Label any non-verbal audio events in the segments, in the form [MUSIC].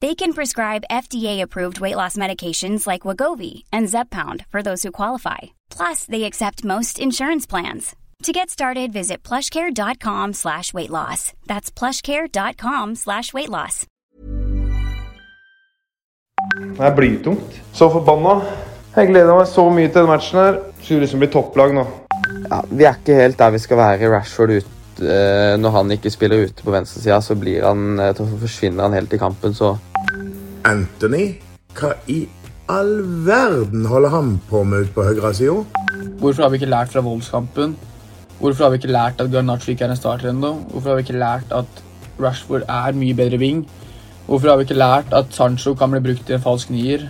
They can prescribe FDA-approved weight loss medications like Wagovi and Zepbound for those who qualify. Plus, they accept most insurance plans. To get started, visit plushcare.com slash weight loss. That's plushcare.com slash weight loss. Det er blytungt. Så forbanna. Jeg gleder meg så mye til den matchen her. Skulle liksom bli topplag nå. Ja, vi er ikke helt der vi skal være. Rashford ut, eh, Når han ikke spiller ute på venstresida, så blir han, eh, forsvinner han helt i kampen, så Anthony? Hva i all verden holder han på med ute på høyresida? Hvorfor har vi ikke lært fra Wolves-kampen? Hvorfor har vi ikke lært at Garnaccio ikke er en starter ennå? Hvorfor har vi ikke lært at Rashford er mye bedre wing? Hvorfor har vi ikke lært at Sancho kan bli brukt i en falsk nier?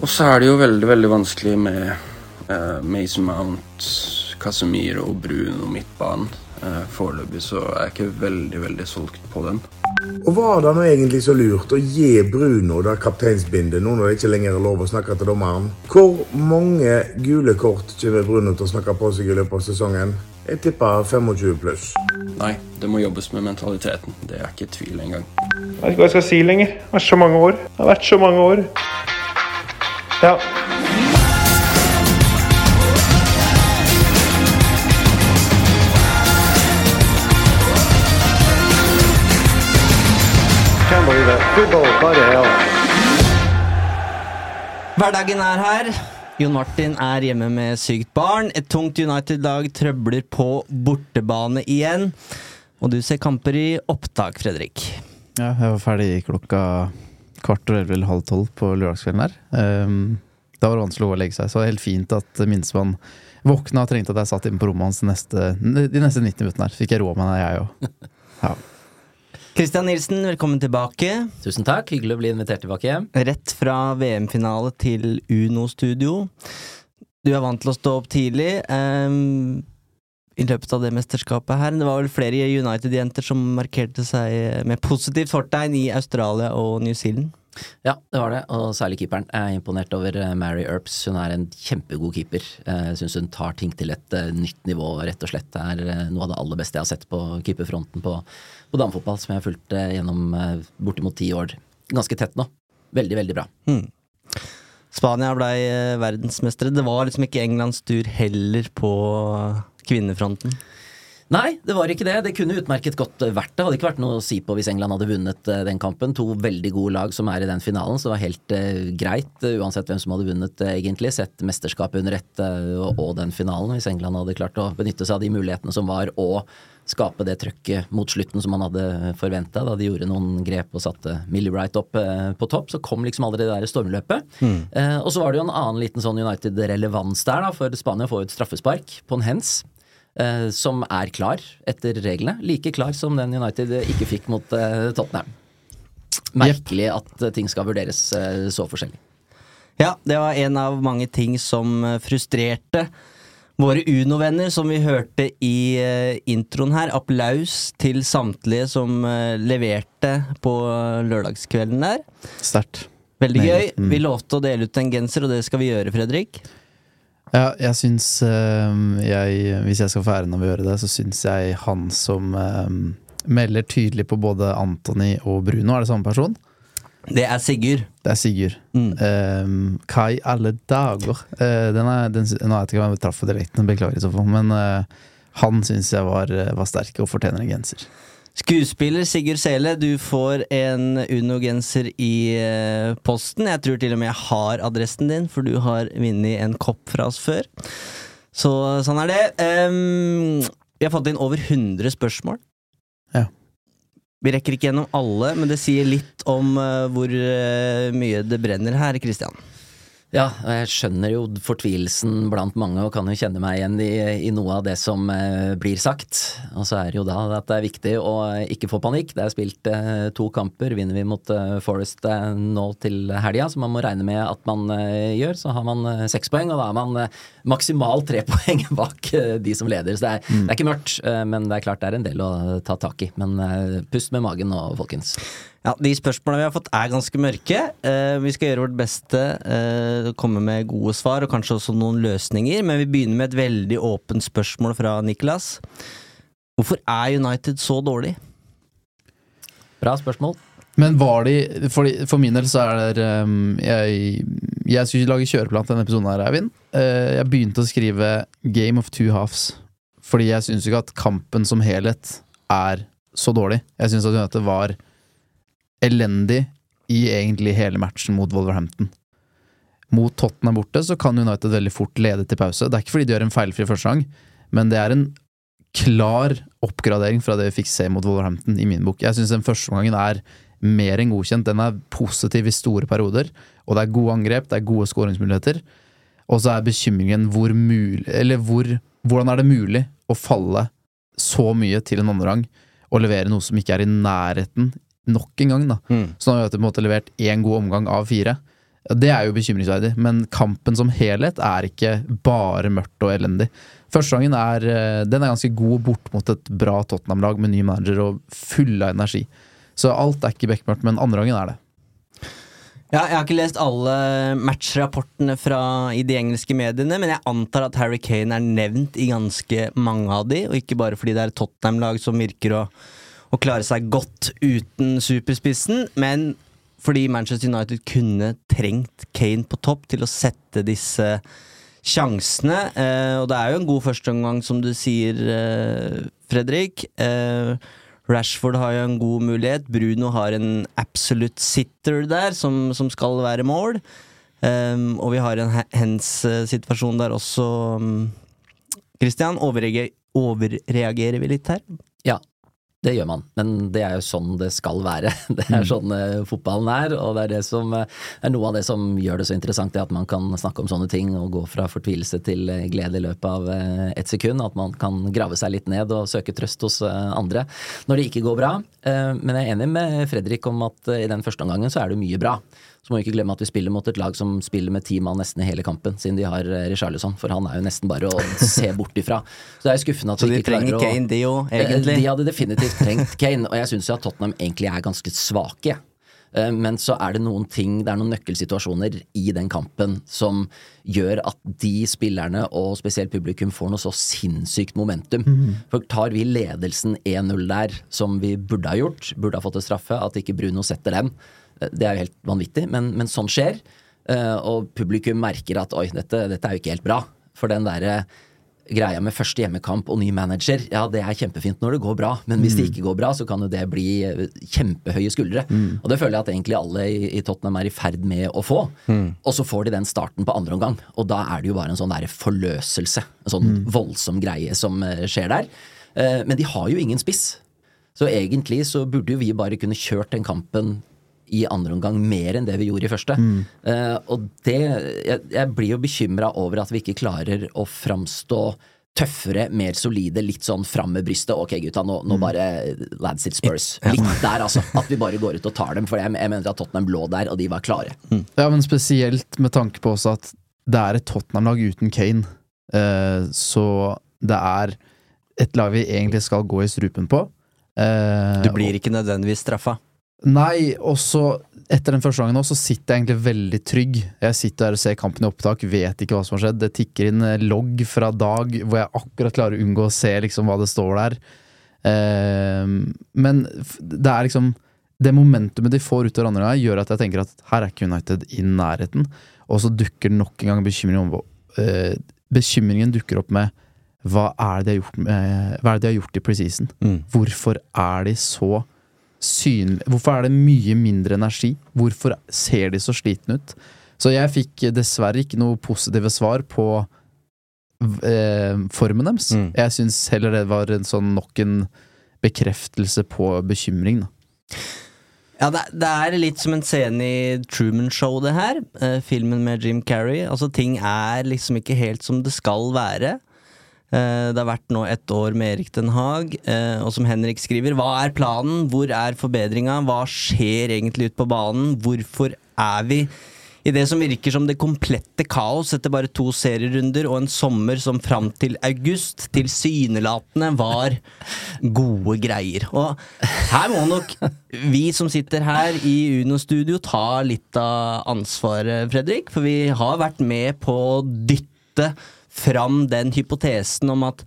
Og så er det jo veldig, veldig vanskelig med uh, Mason Mount, Casemiro og Bruno midtbanen. Uh, Foreløpig så er jeg ikke veldig, veldig solgt på den. Og var det nå egentlig så lurt å gi Bruno det kapteinsbindet nå når det ikke lenger er lov å snakke til dommeren? Hvor mange gule kort kommer Bruno til å snakke på seg i løpet av sesongen? Jeg tipper 25 pluss. Nei, det må jobbes med mentaliteten. Det er ikke tvil engang. Jeg vet ikke hva jeg skal si lenger. Det har vært så mange år. Det har vært så mange år. Ja. Hverdagen er her. Jon Martin er hjemme med sykt barn. Et tungt United-lag trøbler på bortebane igjen. Og du ser kamper i opptak, Fredrik. Ja, jeg var ferdig klokka kvart over elleve eller halv tolv på lørdagskvelden her. Um, da var det vanskelig å legge seg, så det var helt fint at minstemann våkna og trengte at jeg satt inne på rommet hans neste, de neste 90 minuttene her. Fikk jeg rå med meg, jeg òg. Ja. Christian Nilsen, velkommen tilbake. Tusen takk, hyggelig å bli invitert tilbake hjem. Rett fra VM-finale til Uno-studio. Du er vant til å stå opp tidlig. Um, I løpet av det mesterskapet her. Det var vel flere United-jenter som markerte seg med positivt fortegn i Australia og New Zealand. Ja, det var det, og særlig keeperen. Jeg er imponert over Mary Earps. Hun er en kjempegod keeper. Jeg syns hun tar ting til et nytt nivå, rett og slett. Det er noe av det aller beste jeg har sett på keeperfronten på, på damefotball, som jeg har fulgt gjennom bortimot ti år. Ganske tett nå. Veldig, veldig bra. Mm. Spania blei verdensmestere. Det var liksom ikke Englands tur heller på kvinnefronten. Nei, det var ikke det. Det kunne utmerket godt vært det. Hadde ikke vært noe å si på hvis England hadde vunnet den kampen. To veldig gode lag som er i den finalen, så det var helt uh, greit uansett hvem som hadde vunnet, uh, egentlig. Sett mesterskapet under ett og, og, den finalen. Hvis England hadde klart å benytte seg av de mulighetene som var, og skape det trøkket mot slutten som man hadde forventa da de gjorde noen grep og satte Millie Wright opp på topp, så kom liksom aldri det der stormløpet. Mm. og så var det jo en annen liten sånn United-relevans der, da, for Spania får jo et straffespark på en hens. Uh, som er klar etter reglene. Like klar som den United ikke fikk mot eh, Tottenham. Merkelig yep. at uh, ting skal vurderes så forskjellig. Ja, det var en av mange ting som frustrerte våre Uno-venner, som vi hørte i introen her. Applaus til samtlige som leverte på lørdagskvelden der. Sterkt. Veldig gøy. Mm. Vi lovte å dele ut en genser, og det skal vi gjøre, Fredrik. Ja, jeg syns jeg, Hvis jeg skal få æren av å gjøre det, så syns jeg han som um, melder tydelig på både Antony og Bruno, er det samme person? Det er Sigurd. Det er Sigurd. Mm. Um, hva i alle dager? Uh, den er, den, nå vet jeg ikke om jeg traff på direkten, beklager i så fall, men uh, han syns jeg var, var sterk og fortjener en genser. Skuespiller Sigurd Sele, du får en Uno-genser i eh, posten. Jeg tror til og med jeg har adressen din, for du har vunnet en kopp fra oss før. Så sånn er det. Um, vi har fått inn over 100 spørsmål. Ja. Vi rekker ikke gjennom alle, men det sier litt om uh, hvor uh, mye det brenner her, Christian. Ja, og jeg skjønner jo fortvilelsen blant mange og kan jo kjenne meg igjen i, i noe av det som eh, blir sagt. Og så er det jo da at det er viktig å ikke få panikk. Det er spilt eh, to kamper. Vinner vi mot eh, Forest eh, nå til helga, som man må regne med at man eh, gjør, så har man eh, seks poeng, og da er man maksimalt tre [LAUGHS] poeng bak eh, de som leder. Så det er, det er ikke mørkt, eh, men det er klart det er en del å ta tak i. Men eh, pust med magen nå, folkens. Ja, De spørsmålene vi har fått er ganske mørke. Eh, vi skal gjøre vårt beste, eh, komme med gode svar og kanskje også noen løsninger. Men vi begynner med et veldig åpent spørsmål fra Niklas. Hvorfor er United så dårlig? Bra spørsmål. Men var de For, for min del så er det um, Jeg, jeg skulle lage kjøreplan til denne episoden her, Eivind. Uh, jeg begynte å skrive Game of two halves. Fordi jeg syns ikke at kampen som helhet er så dårlig. Jeg syns at United var elendig i egentlig hele matchen mot Wolverhampton. Mot Tottenham borte så kan United veldig fort lede til pause. Det er ikke fordi de gjør en feilfri første gang, men det er en klar oppgradering fra det vi fikk se mot Wolverhampton i min bok. Jeg syns den første omgangen er mer enn godkjent. Den er positiv i store perioder, og det er gode angrep, det er gode skåringsmuligheter. Og så er bekymringen hvor mulig Eller hvor, hvordan er det mulig å falle så mye til en andre gang og levere noe som ikke er i nærheten nok en gang, da. Så nå har vi på en måte levert én god omgang av fire. Det er jo bekymringsverdig, men kampen som helhet er ikke bare mørkt og elendig. Første gangen er, eh, den er ganske god bort mot et bra Tottenham-lag med ny manager og full av energi. Så alt er ikke bekmørkt, men andre gangen er det. Ja, jeg har ikke lest alle matchrapportene fra i de engelske mediene, men jeg antar at Harry Kane er nevnt i ganske mange av de, og ikke bare fordi det er et Tottenham-lag som virker å, å klare seg godt uten superspissen, men fordi Manchester United kunne trengt Kane på topp til å sette disse sjansene. Eh, og det er jo en god førsteomgang, som du sier, eh, Fredrik. Eh, Rashford har jo en god mulighet. Bruno har en absolute sitter der, som, som skal være mål. Um, og vi har en hands-situasjon der også. Um, Christian, overreagerer, overreagerer vi litt her? Ja, det gjør man, men det er jo sånn det skal være. [LAUGHS] Det er sånn eh, fotballen er, og det er, det som, eh, er noe av det som gjør det så interessant, det at man kan snakke om sånne ting og gå fra fortvilelse til eh, glede i løpet av et ett sekund. At man kan grave seg litt ned og søke trøst hos andre når det ikke går bra. Men jeg er enig med Fredrik om at i den første omgangen så er det mye bra. Så må vi ikke glemme at vi spiller mot et lag som spiller med ti mann nesten i hele kampen, siden de har eh, Richarlison, for han er jo nesten bare å [LAUGHS] se bort ifra. Så det er skuffende at Så vi de ikke klarer trenger å Kane, de jo, Eh, egentlig. De hadde definitivt trengt Kane, og jeg syns jo at Tottenham egentlig er ganske svake. Eh, Men så er det noen ting, det er noen nøkkelsituasjoner i den kampen som gjør at de spillerne, og spesielt publikum, får noe så sinnssykt momentum. For tar vi ledelsen 1-0 der, som vi burde ha gjort, burde ha fått en straffe, at ikke Bruno setter den, eh, det er jo helt vanvittig, men, men sånn skjer. Eh, Og publikum merker at oi, dette, dette er jo ikke helt bra. For den derre greia med første hjemmekamp og ny manager, ja det er kjempefint når det går bra, men hvis det ikke går bra, så kan jo det bli eh, kjempehøye skuldre. Og det føler jeg at egentlig alle i, Tottenham er i ferd med å få. Og så får de den starten på andre omgang, og da er det jo bare en sånn der forløselse. En sånn voldsom greie som eh, skjer der. Eh, men de har jo ingen spiss. Så egentlig så burde jo vi bare kunne kjørt den kampen i andre omgang mer enn det vi gjorde i første. Eh, og det Jeg, jeg blir jo bekymra over at vi ikke klarer å framstå tøffere, mer solide, litt sånn fram med brystet. Ok, gutta, nå, nå bare lads it Spurs. Litt der, altså. [LAUGHS] At vi bare går ut og tar dem. For jeg, jeg mener at Tottenham lå der, og de var klare. Ja, men spesielt med tanke på også at det er et Tottenham-lag uten Kane. Eh, så det er et lag vi egentlig skal gå i strupen på. Eh, Du blir ikke nødvendigvis straffa. Nei, og så etter den første gangen nå, så sitter jeg egentlig veldig trygg. Jeg sitter der og ser kampen i opptak, vet ikke hva som har skjedd. Det tikker inn eh, logg fra dag hvor jeg akkurat klarer å unngå å se liksom hva det står der. Eh, men det er liksom Det momentumet de får ut av andre gangen, gjør at jeg tenker at her er ikke United i nærheten. Og så dukker nok en gang bekymringen om eh, Bekymringen dukker opp med hva er det de har gjort, med, hva er det de har gjort i preseason? Hvorfor er de så synlig Hvorfor er det mye mindre energi? Hvorfor ser de så slitne ut? Så jeg fikk dessverre ikke noe positive svar på eh, formen deres. Mm. Jeg syns heller det var en sånn nok en bekreftelse på bekymring. Da. Ja, det, det er litt som en scene i Truman Show, det her. Eh, filmen med Jim Carrey. Altså, ting er liksom ikke helt som det skal være. Eh, det har vært nå et år med Erik Den Haag, eh, og som Henrik skriver, hva er planen? Hvor er forbedringa? Hva skjer egentlig ute på banen? Hvorfor er vi i det som virker som det komplette kaos etter bare to serierunder og en sommer som fram til august tilsynelatende var gode greier. Og her må nok vi som sitter her i Uno-studio ta litt av ansvaret, Fredrik. For vi har vært med på å dytte fram den hypotesen om at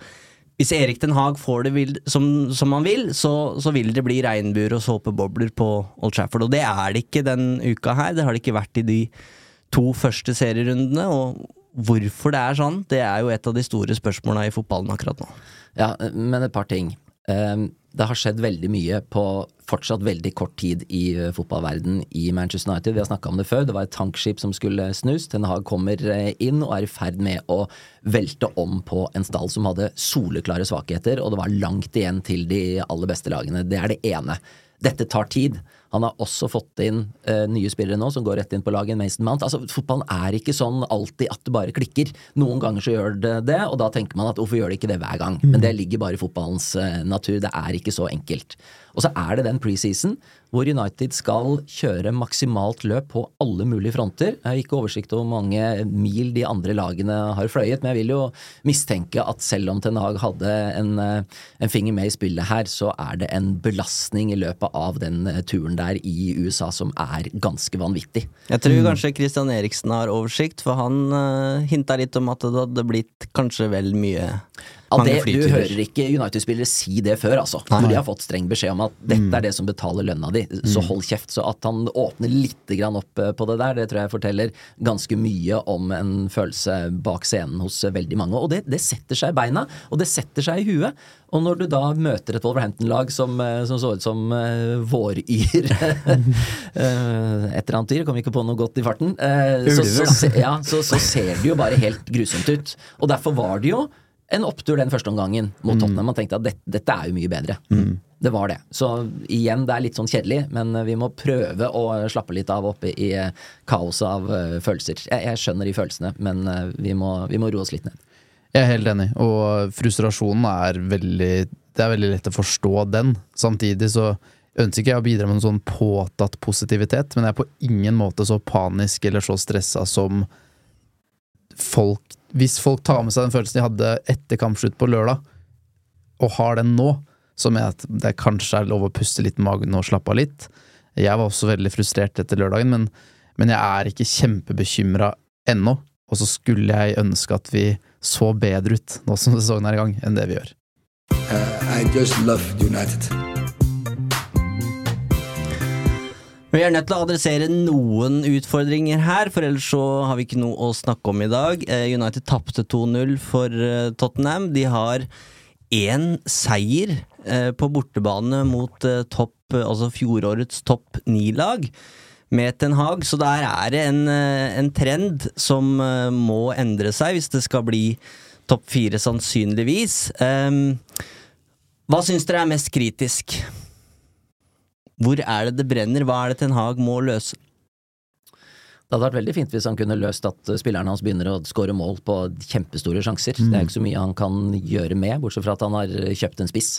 hvis Erik Den Haag får det vil, som, som, han vil, så, så, vil det bli regnbuer og såpebobler på Old Trafford. Og det er det ikke den uka her. Det har det ikke vært i de to første serierundene. Og hvorfor det er sånn, det er jo et av de store spørsmåla i fotballen akkurat nå. Ja, men et par ting. Ehm, det har skjedd veldig mye på fortsatt veldig kort tid i eh, fotballverden i Manchester United. Vi har snakka om det før. Det var et tankskip som skulle snus. Ten Hag kommer eh, inn og er i ferd med å velte om på en stall som hadde soleklare svakheter, og det var langt igjen til de aller beste lagene. Det er det ene. Dette tar tid. Han har også fått inn uh, nye spillere nå som går rett inn på laget. Mason Mount. Altså, Fotballen er ikke sånn alltid at det bare klikker. Noen ganger så gjør det det, og da tenker man at hvorfor gjør det ikke det hver gang? Men det ligger bare i fotballens uh, natur. Det er ikke så enkelt. Og så er det den preseason hvor United skal kjøre maksimalt løp på alle mulige fronter. Jeg har ikke oversikt over hvor mange mil de andre lagene har fløyet, men jeg vil jo mistenke at selv om Ten Hag hadde en, eh, en finger med i spillet her, så er det en belastning i løpet av den turen der i USA som er ganske vanvittig. Jeg tror mm. kanskje Christian Eriksen har oversikt, for han uh, hinta litt om at det hadde blitt kanskje vel mye ja, det, du hører ikke United-spillere si det før, altså. Nei. Når de har fått streng beskjed om at dette mm. er det som betaler lønna di, så mm. hold kjeft. Så at han åpner litt opp eh, på det der, det tror jeg forteller ganske mye om en følelse bak scenen hos veldig mange. Og det, det setter seg i beina, og det setter seg i huet. Og når du da møter et Wolverhampton-lag som, eh, som, så ut som uh, våryr [LAUGHS] Et eller annet dyr, kom ikke på noe godt i farten. Uh, så, så, ja, så, så ser det jo bare helt grusomt ut. Og derfor var det jo en opptur den første omgangen mot mm. Tottenham. Man tenkte at dette, dette er jo mye bedre. Mm. Det var det. Så igjen, det er litt sånn kjedelig, men vi må prøve å slappe litt av oppe i eh, kaoset av uh, følelser. Jeg, jeg, skjønner de følelsene, men vi, må, vi må roe oss litt ned. Jeg er helt enig, og frustrasjonen er veldig Det er veldig lett å forstå den. Samtidig så ønsker ikke jeg å bidra med noen sånn påtatt positivitet, men jeg er på ingen måte så panisk eller så stressa som folk hvis folk tar med seg den følelsen de hadde etter kampslutt på lørdag, og har den nå, så mener jeg at det kanskje er lov å puste litt i magen og slappe av litt. Jeg var også veldig frustrert etter lørdagen, men, men jeg er ikke kjempebekymra ennå. Og så skulle jeg ønske at vi så bedre ut nå som sesongen er i gang, enn det vi gjør. Uh. Vi er nødt til å adressere noen utfordringer her, for ellers så har vi ikke noe å snakke om i dag. Eh, United tapte 2-0 for eh, Tottenham. De har én seier eh, på bortebane mot topp, altså fjorårets topp ni-lag med Ten Hag, så der er det en, en, trend som må endre seg hvis det skal bli topp fire, sannsynligvis. Hva syns dere er mest kritisk? Hvor er det det brenner? Hva er det Ten Hag må løse? Det hadde vært veldig fint hvis han kunne løst at spillerne hans begynner å skåre mål på kjempestore sjanser. Mm. Det er ikke så mye han kan gjøre med, bortsett fra at han har kjøpt en spiss.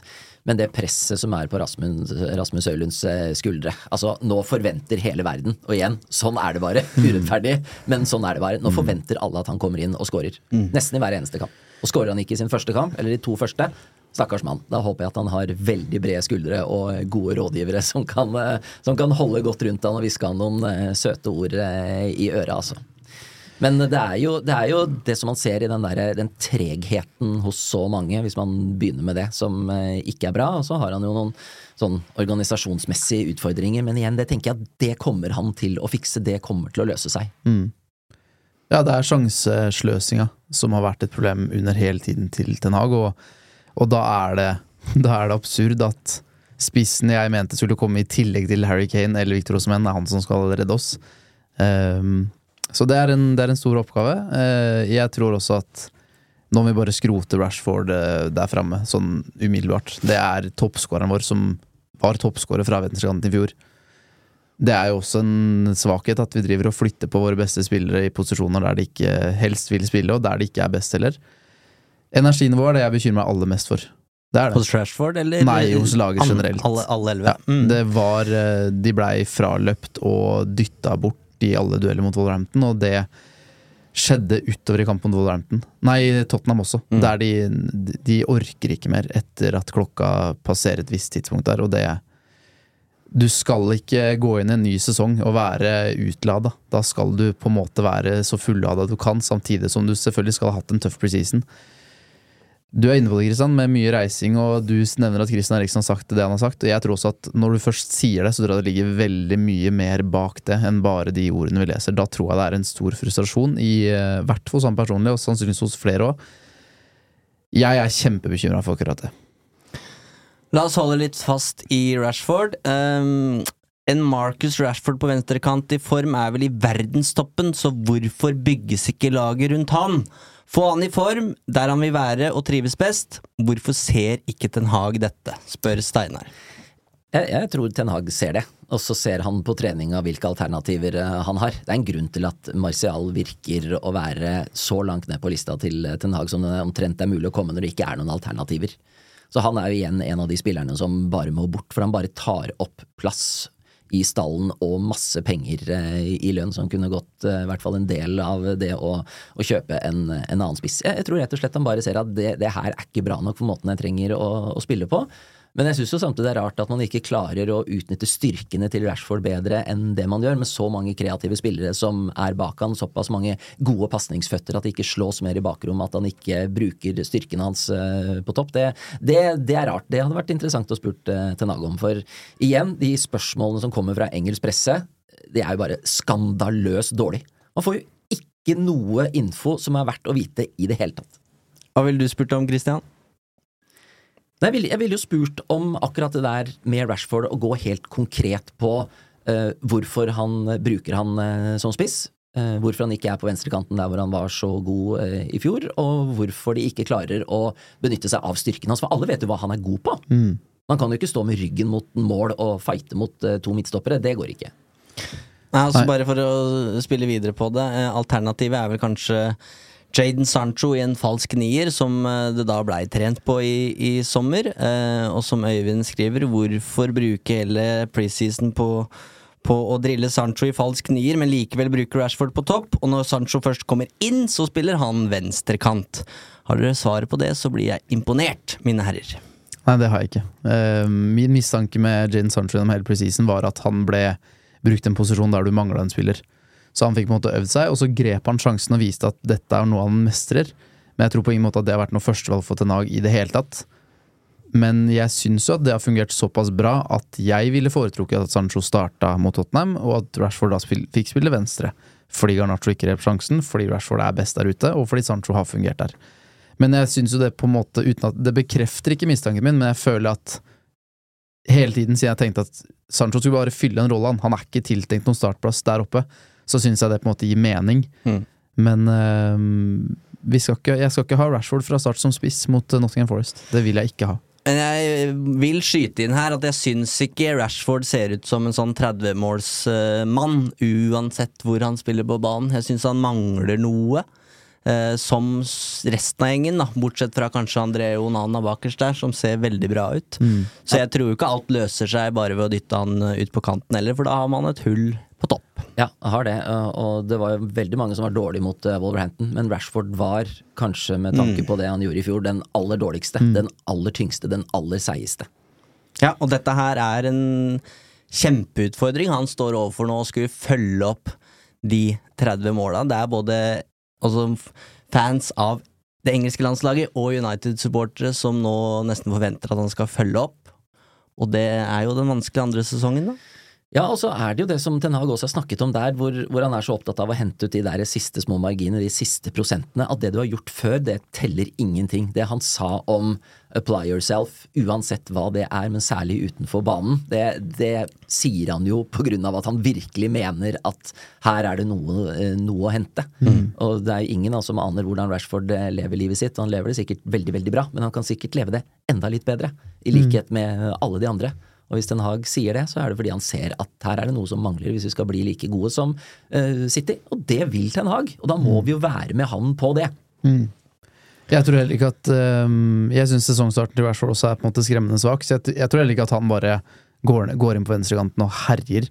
Men det presset som er på Rasmus, Rasmus Øylunds eh, skuldre Altså, nå forventer hele verden, og igjen, sånn er det bare. Mm. Urettferdig, men sånn er det bare. Nå mm. forventer alle at han kommer inn og skårer. Mm. Nesten i hver eneste kamp. Og skårer han ikke i sin første kamp, eller de to første, Stakkars mann. Da håper jeg at han har veldig brede skuldre og gode rådgivere som kan, eh, som kan holde godt rundt han og hviske han noen eh, søte ord eh, i øret, altså. Men det er, jo, det er jo det som man ser i den, der, den tregheten hos så mange, hvis man begynner med det, som ikke er bra. Og så har han jo noen sånn organisasjonsmessige utfordringer, men igjen, det tenker jeg at det kommer han til å fikse. Det kommer til å løse seg. Mm. Ja, det er sjansesløsinga som har vært et problem under hele tiden til Ten Hag. og og da er det, [LAUGHS] da er det absurd at spissen jeg mente skulle komme i tillegg til Harry Kane eller Victor Osman, er han som skal redde oss. Um, så det er, en, det er, en, stor oppgave. Uh, jeg tror også at nå må vi bare skrote Rashford uh, der framme, sånn umiddelbart. Det er toppskåreren vår som var toppskårer fra venstrekanten i fjor. Det er jo også en svakhet at vi driver og flytter på våre beste spillere i posisjoner der de ikke helst vil spille, og der de ikke er best heller. Energinivået er det jeg bekymrer meg aller mest for. Det er det. Hos Trashford, eller? Nei, hos laget generelt. Alle, alle elleve. Ja, det var eh, De blei fraløpt og dytta bort i alle dueller mot Wolverhampton, og det skjedde utover i kampen mot Wolverhampton. Nei, Tottenham også. Mm. Der de, de orker ikke mer etter at klokka passerer et visst tidspunkt der, og det Du skal ikke gå inn i en ny sesong og være utlada. Da skal du på en måte være så fullada du kan, samtidig som du selvfølgelig skal ha hatt en tøff preseason. Du er inne på det, Kristian, med mye reising, og du nevner at Kristian Eriksen har sagt det han har sagt. Og jeg tror også at når du først sier det, så tror jeg det ligger veldig mye mer bak det enn bare de ordene vi leser. Da tror jeg det er en stor frustrasjon, i eh, hvert hos han personlig, og sannsynligvis hos flere òg. Jeg er kjempebekymra for akkurat det. La oss holde litt fast i Rashford. Um, en Marcus Rashford på venstrekant i form er vel i verdenstoppen, så hvorfor bygges ikke laget rundt han? Få han i form, der han vil være og trives best. Hvorfor ser ikke Ten Hag dette, spør Steinar. Jeg, jeg tror Ten Hag ser det, og så ser han på treninga hvilke alternativer eh, han har. Det er en grunn til at Martial virker å være så langt ned på lista til eh, Ten Hag som det omtrent er mulig å komme når det ikke er noen alternativer. Så han er jo igjen en av de spillerne som bare må bort, for han bare tar opp plass i stallen og masse penger eh, i lønn som kunne gått eh, i hvert fall en del av det å, å kjøpe en, en annen spiss. Jeg, tror rett og slett han bare ser at det, det her er ikke bra nok for måten jeg trenger å, å spille på. Men jeg syns samtidig det er rart at man ikke klarer å utnytte styrkene til Rashford bedre enn det man gjør, med så mange kreative spillere som er bak han, såpass mange gode pasningsføtter at det ikke slås mer i bakrom, at han ikke bruker styrkene hans eh, på topp. Det, det, det er rart. Det hadde vært interessant å spurt til Tenag om. For igjen, de spørsmålene som kommer fra engelsk presse, det er jo bare skandaløst dårlig. Man får jo ikke noe info som er verdt å vite i det hele tatt. Hva ville du spurt om, Christian? Jeg ville vil jo spurt om akkurat det der med Rashford, å gå helt konkret på uh, hvorfor han bruker han uh, som spiss. eh, hvorfor han ikke er på venstrekanten der hvor han var så god i fjor, og hvorfor de ikke klarer å benytte seg av styrken hans. For alle vet jo hva han er god på. Man kan jo ikke stå med ryggen mot mål og fighte mot to midtstoppere. Det går ikke. Nei, altså Bare for å spille videre på det. Alternativet er vel kanskje Jaden Sancho i en falsk nier, som eh, det da blei trent på i, i sommer. eh, Og som Øyvind skriver, hvorfor bruke hele preseason på, på å drille Sancho i falsk nier, men likevel bruker Rashford på topp? Og når Sancho først kommer inn, så spiller han venstrekant. Har dere svaret på det, så blir jeg imponert, mine herrer. Nei, det har jeg ikke. Eh, min mistanke med Jaden Sancho gjennom hele preseason var at han ble brukt en posisjon der du mangla en spiller. Så han fikk på en måte øvd seg, og så grep han sjansen og viste at dette er noe han mestrer. Men jeg tror på ingen måte at det har vært noe førstevalg for Tenag i det hele tatt. Men jeg syns jo at det har fungert såpass bra at jeg ville foretrukket at Sancho starta mot Tottenham, og at Rashford da fikk spille venstre. Fordi Garnaccio ikke grep sjansen, fordi Rashford er best der ute, og fordi Sancho har fungert der. Men jeg syns jo det på en måte uten at Det bekrefter ikke mistanken min, men jeg føler at hele tiden siden jeg tenkte at Sancho skulle bare fylle en rolle, han, han er ikke tiltenkt noen startplass der oppe, så syns jeg det på en måte gir mening. Mm. Men vi skal ikke, jeg skal ikke ha Rashford fra start som spiss mot eh, Nottingham Forest. Det vil jeg ikke ha. Men jeg vil skyte inn her at jeg syns ikke Rashford ser ut som en sånn 30-målsmann, uansett hvor han spiller på banen. Jeg syns han mangler noe. eh, som resten av gjengen, da, bortsett fra kanskje André Onana bakerst der, som ser veldig bra ut. Så jeg tror ikke alt løser seg bare ved å dytte han eh, ut på kanten heller, for da har man et hull på topp. Ja, har det. uh, Og det var jo veldig mange som var dårlige mot uh, Wolverhampton. Men Rashford var, kanskje med tanke på det han gjorde i fjor, den aller dårligste. Den aller tyngste, den aller seigeste. Ja, og dette her er en kjempeutfordring han står overfor nå, å skulle følge opp de 30 måla. Det er både altså, fans av det engelske landslaget og United-supportere som nå nesten forventer at han skal følge opp. Og det er jo den vanskelige andre sesongen, da. Ja, og så er det jo det som Ten Hag også har snakket om der, hvor, hvor han er så opptatt av å hente ut de der siste små marginene, de siste prosentene. At det du har gjort før, det teller ingenting. Det han sa om apply yourself, uansett hva det er, men særlig utenfor banen, det, det sier han jo på grunn av at han virkelig mener at her er det noe, eh, noe å hente. Og det er jo ingen altså, som aner hvordan Rashford eh, lever livet sitt. Han lever det sikkert veldig, veldig bra, men han kan sikkert leve det enda litt bedre. I likhet med alle de andre. Og hvis Ten Hag sier det, så er det fordi han ser at her er det noe som mangler hvis vi skal bli like gode som uh, City. Og det vil Ten Hag, og da må vi jo være med han på det. Mm. Jeg tror heller ikke at um, Jeg syns sesongstarten til Rashford også er på en måte skremmende svak. Så jeg, jeg tror heller ikke at han bare går, går inn på venstrekanten og herjer.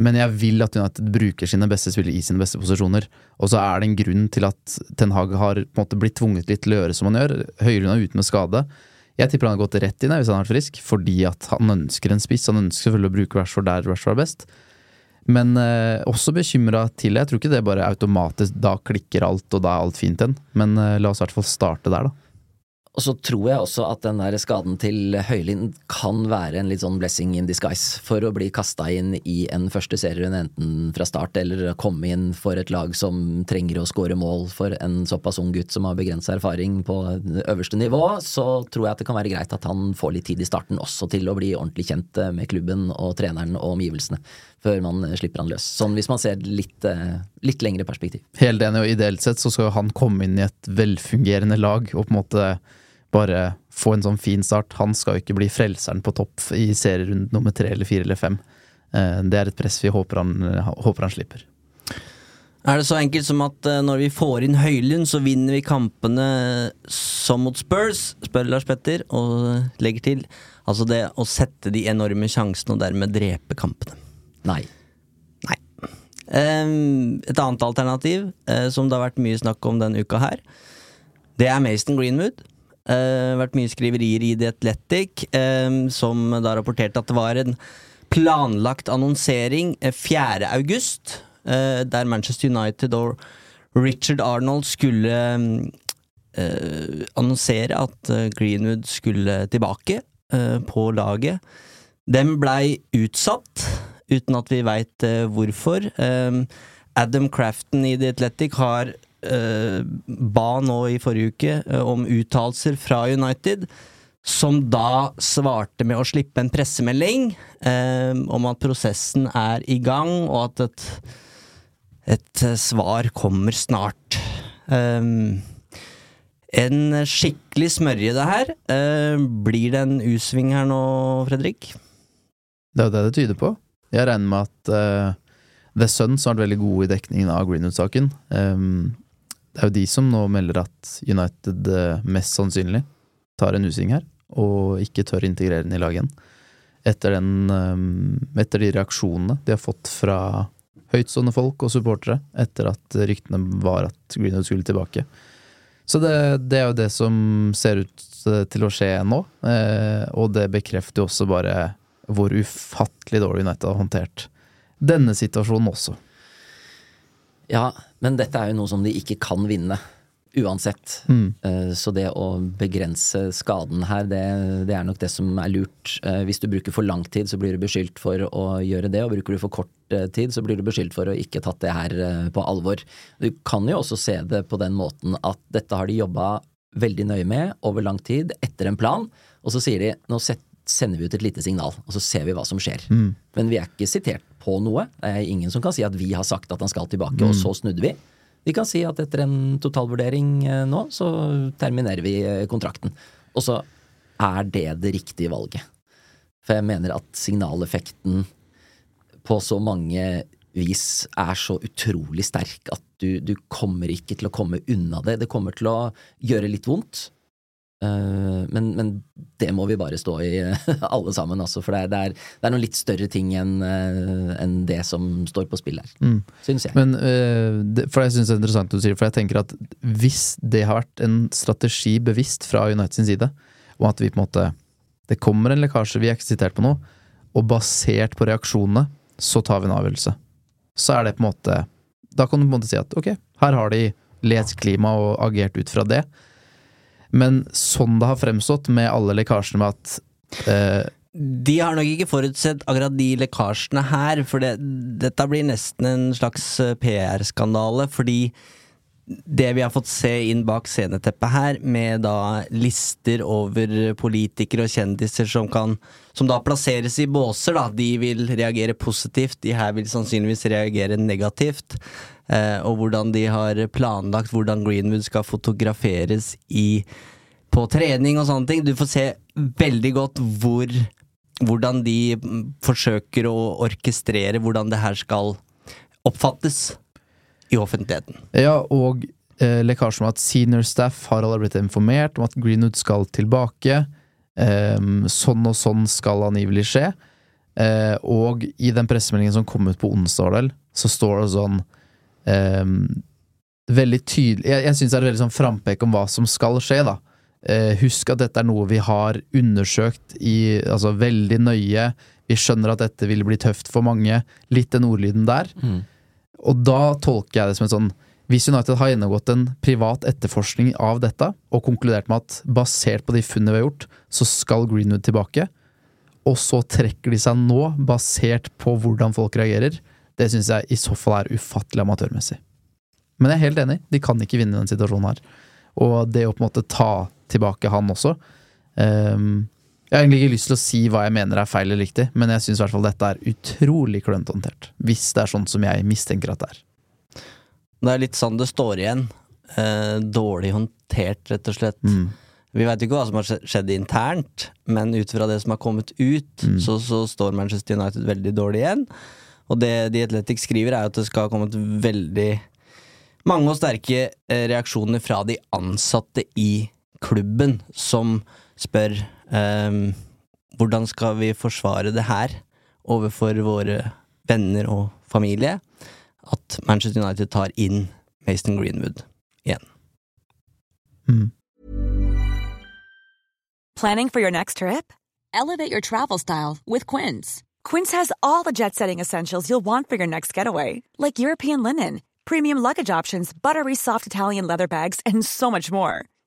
Men jeg vil at United bruker sine beste spillere i sine beste posisjoner. Og så er det en grunn til at Ten Hag har på en måte blitt tvunget litt til å gjøre som han gjør. Høyre er ute med skade. Jeg tipper han har gått rett inn hvis han har vært frisk, fordi at han ønsker en spiss. Han ønsker selvfølgelig å bruke Rashford der Rashford er best. Men eh, også bekymra til Jeg tror ikke det bare automatisk Da klikker alt, og da er alt fint igjen. Men eh, la oss i hvert fall starte der, da. Og så tror jeg også at den der skaden til Høylind kan være en litt sånn blessing in disguise for å bli kasta inn i en første serierunde enten fra start eller komme inn for et lag som trenger å skåre mål for en såpass ung gutt som har begrensa erfaring på øverste nivå. Så tror jeg at det kan være greit at han får litt tid i starten også til å bli ordentlig kjent med klubben og treneren og omgivelsene før man slipper han løs. Sånn hvis man ser litt, eh, litt lengre perspektiv. Helt enig, og ideelt sett så skal han komme inn i et velfungerende lag og på en måte bare få en sånn fin start. Han skal jo ikke bli frelseren på topp i serierunde nummer tre eller fire eller fem. Eh, det er et press vi håper han, håper han slipper. Er det så enkelt som at eh, når vi får inn Høylund, så vinner vi kampene som mot Spurs? spør Lars Petter, og legger til altså det å sette de enorme sjansene og dermed drepe kampene. Nei. Nei. Et annet alternativ, uh, som det har vært mye snakk om denne uka her, det er Mason Greenwood. Det har vært mye skriverier i The Athletic, som da rapporterte at det var en planlagt annonsering 4. Eh, august, der Manchester United og Richard Arnold skulle annonsere at Greenwood skulle tilbake på laget. Den blei utsatt, uten at vi veit hvorfor. Um, Adam Crafton i The Athletic har uh, ba nå i forrige uke uh, om uttalelser fra United, som da svarte med å slippe en pressemelding uh, om at prosessen er i gang, og at et, et svar kommer snart. Um, en skikkelig smørje, det her. blir det en U-sving her nå, Fredrik? Det er jo det det tyder på. Jeg regner med at The Suns har vært veldig gode i dekningen av Greenwood-saken. Um, det er jo de som nå melder at United uh, mest sannsynlig tar en usving her, og ikke tør integrere den i laget igjen. Etter, den, um, etter de reaksjonene de har fått fra høytstående folk og supportere etter at ryktene var at Greenwood skulle tilbake. Så det, det, er jo det som ser ut eh, til å skje nå, og det bekrefter jo også bare hvor ufattelig dårlig United har håndtert denne situasjonen også. Ja, men dette er jo noe som de ikke kan vinne. Uansett. Mm. Eh, så det å begrense skaden her, det, det, er nok det som er lurt. Eh, hvis du bruker for lang tid, så blir du beskyldt for å gjøre det. Og bruker du for kort eh, tid, så blir du beskyldt for å ikke tatt det her på alvor. Du kan jo også se det på den måten at dette har de jobba veldig nøye med over lang tid, etter en plan. Og så sier de nå sender vi ut et lite signal, og så ser vi hva som skjer. Mm. Men vi er ikke sitert på noe. Det er ingen som kan si at vi har sagt at han skal tilbake, mm. og så snudde vi. Vi kan si at etter en totalvurdering eh, nå, så terminerer vi eh, kontrakten. Og så er det det riktige valget. For jeg mener at signaleffekten på så mange vis er så utrolig sterk at du, du kommer ikke til å komme unna det. Det kommer til å gjøre litt vondt. Uh, men, men, det må vi bare stå i, [LAUGHS] alle sammen, altså, for det er, det, er, det er, noen litt større ting enn uh, en det som står på spill her, mm. syns jeg. Men, det, for jeg synes det er interessant du sier, for jeg tenker at hvis det har vært en strategi bevisst fra United sin side, om at vi på en måte Det kommer en lekkasje, vi er ikke sitert på noe, og basert på reaksjonene, så tar vi en avgjørelse. Så er det på en måte Da kan du på en måte si at ok, her har de lest klima og agert ut fra det. Men sånn det har fremstått med alle lekkasjene med at eh, de har nok ikke forutsett akkurat de lekkasjene her, for det, dette blir nesten en slags eh, PR-skandale, fordi det vi har fått se inn bak sceneteppet her, med da lister over politikere og kjendiser som kan Som da plasseres i båser, da. De vil reagere positivt, de her vil sannsynligvis reagere negativt. Eh, og hvordan de har planlagt hvordan Greenwood skal fotograferes i på trening og sånne ting. Du får se veldig godt hvor hvordan de forsøker å orkestrere hvordan det her skal oppfattes i offentligheten. Ja, og eh, lekkasjen om at senior staff har allerede blitt informert om at Greenwood skal tilbake. Eh, sånn og sånn skal angivelig skje. Eh, og i den pressemeldingen som kom ut på onsdag, så står det sånn ehm, Veldig tydelig Jeg, jeg syns det er veldig sånn frampek om hva som skal skje, da. Eh, husk at dette er noe vi har undersøkt i, altså veldig nøye. Vi skjønner at dette vil bli tøft for mange. Litt den ordlyden der. Mm. Og da tolker jeg det som en sånn Hvis United har gjennomgått en privat etterforskning av dette, og konkludert med at basert på de funnene vi har gjort, så skal Greenwood tilbake, og så trekker de seg nå, basert på hvordan folk reagerer, det syns jeg i så fall er ufattelig amatørmessig. Men jeg er helt enig, de kan ikke vinne denne situasjonen her. Og det å på en måte ta tilbake han også ehm, Jeg har egentlig ikke lyst til å si hva jeg mener er feil eller riktig, men jeg syns i hvert fall dette er utrolig klønete håndtert. Hvis det er sånn som jeg mistenker at det er. Det er litt sånn det står igjen. Eh, dårlig håndtert, rett og slett. Mm. Vi veit ikke hva som har skjedd internt, men ut fra det som har kommet ut, Mm. så, så står Manchester United veldig dårlig igjen. Og det The Athletic skriver, er at det skal ha kommet veldig mange og sterke eh, reaksjoner fra de ansatte i klubben, som spør um, hvordan skal vi forsvare det her overfor våre venner og familie, at Manchester United tar inn Mason Greenwood igjen. Mm. Planning for your next trip? Elevate your travel style with Quince. Quince has all the jet setting essentials you'll want for your next getaway, like European linen, premium luggage options, buttery soft Italian leather bags, and so much more.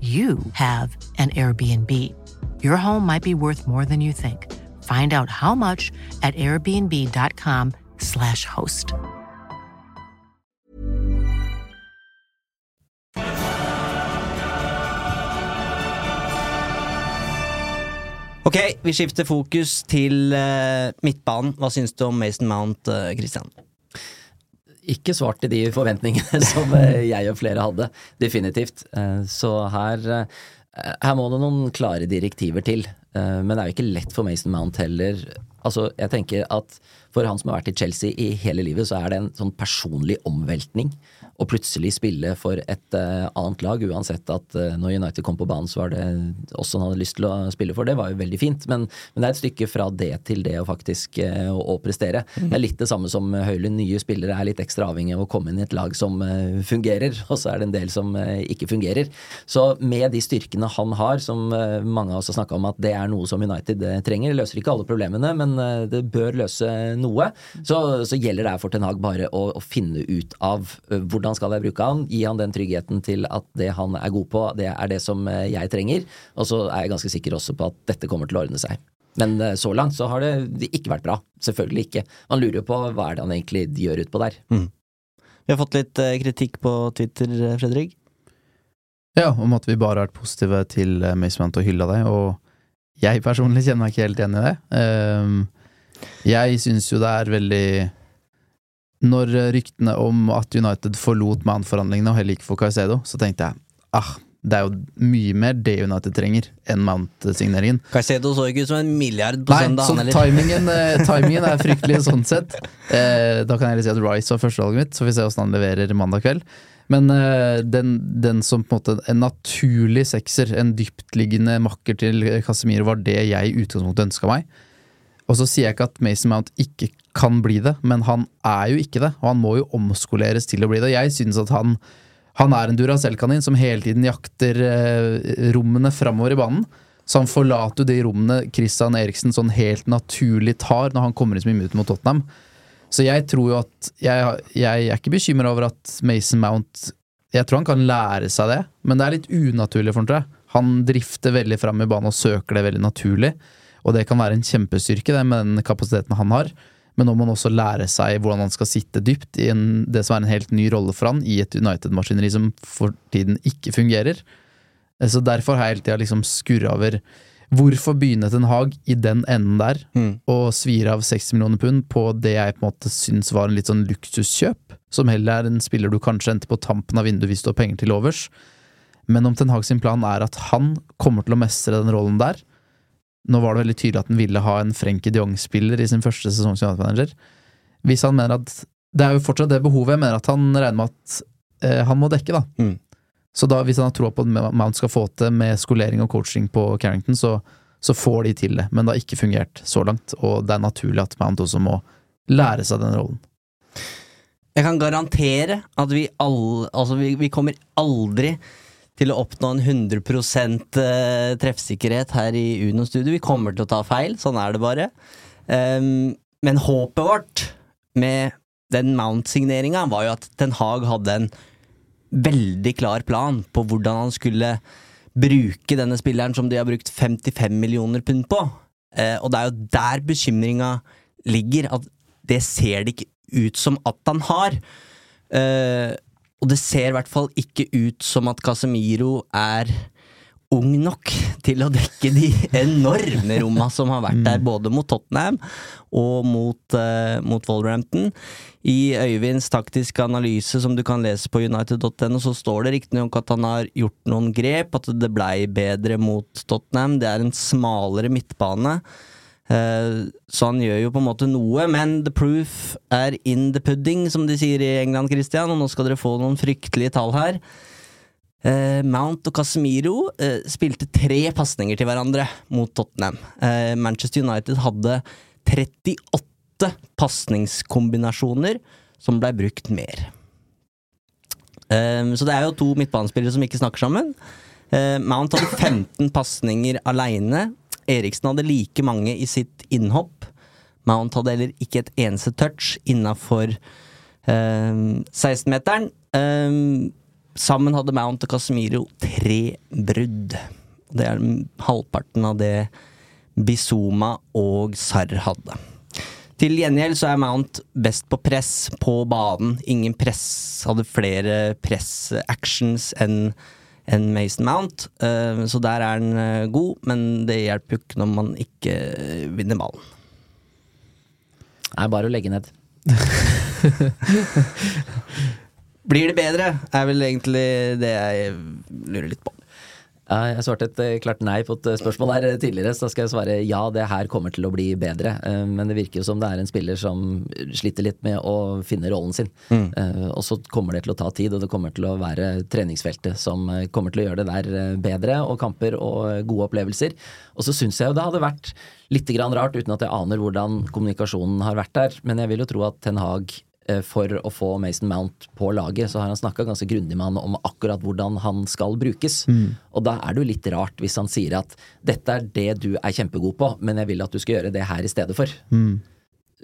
you have an Airbnb. Your home might be worth more than you think. Find out how much at airbnb.com/slash host. Ok, vi skifter fokus til uh, midtbanen. Hva syns du om Mason Mount, uh, Christian? Ikke svart til de forventningene [LAUGHS] som eh, jeg og flere hadde. Definitivt. Eh, Så her, eh, her må det noen klare direktiver til. Men det er jo ikke lett for Mason Mount heller. Altså, jeg tenker at for han som har vært i Chelsea i hele livet, så er det en sånn personlig omveltning. Å plutselig spille for et uh, annet lag, uansett at uh, når United kom på banen, så var det oss han hadde lyst til å spille for. Det var jo veldig fint, men, men det er et stykke fra det til det å faktisk uh, å, å prestere. Det er litt det samme som Høylund. Nye spillere er litt ekstra avhengig av å komme inn i et lag som fungerer, [LAUGHS] og så er det en del som ikke fungerer. Så med de styrkene han har, som mange av oss har snakka om at det er noe som United trenger, det løser ikke alle problemene, men det bør løse noe, så, så gjelder det her for Ten Hag bare å, å finne ut av eh, hvordan skal jeg bruke han, gi han den tryggheten til at det han er god på, det er det som eh, jeg trenger, og så er jeg ganske sikker også på at dette kommer til å ordne seg. Men eh, så langt så har det ikke vært bra. Selvfølgelig ikke. Man lurer jo på hva er det han egentlig gjør utpå der. Vi har fått litt eh, kritikk på Twitter, Fredrik. Ja, om at vi bare har vært positive til Mason Mount og hylla det, og jeg personlig kjenner meg ikke helt igjen i det. Ehm, jeg syns jo det er veldig Når ryktene om at United forlot Mount-forhandlingene og heller ikke for Caicedo, så tenkte jeg ah, det er jo mye mer det United trenger enn Mount-signeringen. Caicedo så ikke ut som en milliard på Nei, søndag, så han heller. timingen, eh, [LAUGHS] timingen er fryktelig sånn sett. Eh, da kan jeg heller si at Rice var førstevalget mitt, så får vi se hvordan han leverer mandag kveld. Men eh, den, den som på en måte en naturlig sekser, en dyptliggende makker til Casemiro, var det jeg i utgangspunktet ønska meg. Og så sier jeg ikke at Mason Mount ikke kan bli det, men han er jo ikke det. Og han må jo omskoleres til å bli det. Jeg synes at han, han er en Duracell-kanin som hele tiden jakter eh, rommene framover i banen. Så han forlater jo de rommene Christian Eriksen sånn helt naturlig tar når han kommer inn som i møte mot Tottenham. Så jeg tror jo at Jeg, jeg er ikke bekymra over at Mason Mount Jeg tror han kan lære seg det, men det er litt unaturlig for han, tror jeg. Han drifter veldig fram i banen og søker det veldig naturlig. Og det kan være en kjempestyrke, det med den kapasiteten han har. Men nå må han også lære seg hvordan han skal sitte dypt i en, det som er en helt ny rolle for han i et United-maskineri som for tiden ikke fungerer. Så derfor har jeg hele tida liksom skurra over Hvorfor begynne Ten Hag i den enden der, og svir av 60 millioner pund på det jeg på en måte syns var en litt sånn luksuskjøp, som heller er en spiller du kanskje endte på tampen av vinduet hvis du har penger til overs. Men om Ten Hag sin plan er at han kommer til å mestre den rollen der Nå var det veldig tydelig at han ville ha en Frenkie de Jong-spiller i sin første sesong som United-manager. Hvis han mener at Det er jo fortsatt det behovet. Jeg mener at han regner med at eh, han må dekke, da. Så da, hvis han har troa på at Mount skal få til med skolering og coaching på Carrington, så, så får de til det. Men det har ikke fungert så langt, og det er naturlig at Mount også må lære seg den rollen. Jeg kan garantere at vi alle Altså, vi, vi kommer aldri til å oppnå en 100 eh, treffsikkerhet her i Uno Studio. Vi kommer til å ta feil, sånn er det bare. Um, men håpet vårt med den Mount-signeringa var jo at Ten Hag hadde en veldig klar plan på hvordan han skulle bruke denne spilleren som de har brukt 55 millioner pund på. Uh, og det er jo der bekymringa ligger, at det ser det ikke ut som at han har. Eh, og det ser i hvert fall ikke ut som at Casemiro er ung nok til å dekke de [LAUGHS] enorme romma som har vært der, både mot Tottenham og mot, uh, mot Wolverhampton. I Øyvinds taktiske analyse som du kan lese på united.no, så står det riktignok at han har gjort noen grep, at det blei bedre mot Tottenham. Det er en smalere midtbane. Eh, så han gjør jo på en måte noe, men the proof er in the pudding, som de sier i England, Christian, og nå skal dere få noen fryktelige tall her. Eh, Mount og Casemiro eh, spilte tre pasninger til hverandre mot Tottenham. Manchester United hadde 38 pasningskombinasjoner som blei brukt mer. Så det er jo to midtbanespillere som ikke snakker sammen. Mount hadde 15 pasninger aleine. Eriksen hadde like mange i sitt innhopp. Mount hadde heller ikke et eneste touch innafor eh, 16-meteren. Eh, sammen hadde Mount og Casemiro tre brudd. Det er halvparten av det Bizuma og Sarr hadde. Til gjengjeld så er Mount best på press på banen. Ingen press hadde flere press-actions enn enn Mason Mount, eh, så der er han eh, god, men det hjelper jo ikke når man ikke vinner ballen. Det er bare å legge ned. [LAUGHS] Blir det bedre, er vel egentlig det jeg lurer litt på. Jeg svarte et eh, klart nei på et eh, spørsmål her eh, tidligere, så da skal jeg svare ja, det her kommer til å bli bedre. Men det virker jo som det er en spiller som sliter litt med å finne rollen sin. Mm. Og så kommer det til å ta tid, og det kommer til å være treningsfeltet som kommer til å gjøre det der bedre, og kamper og gode opplevelser. Og så syns jeg jo det hadde vært litt rart, uten at jeg aner hvordan kommunikasjonen har vært der, men jeg vil jo tro at Ten Hag for å få Mason Mount på laget, så har han snakka ganske grundig med han om akkurat hvordan han skal brukes. Mm. Og da er det jo litt rart hvis han sier at dette er det du er kjempegod på, men jeg vil at du skal gjøre det her i stedet for. Mm.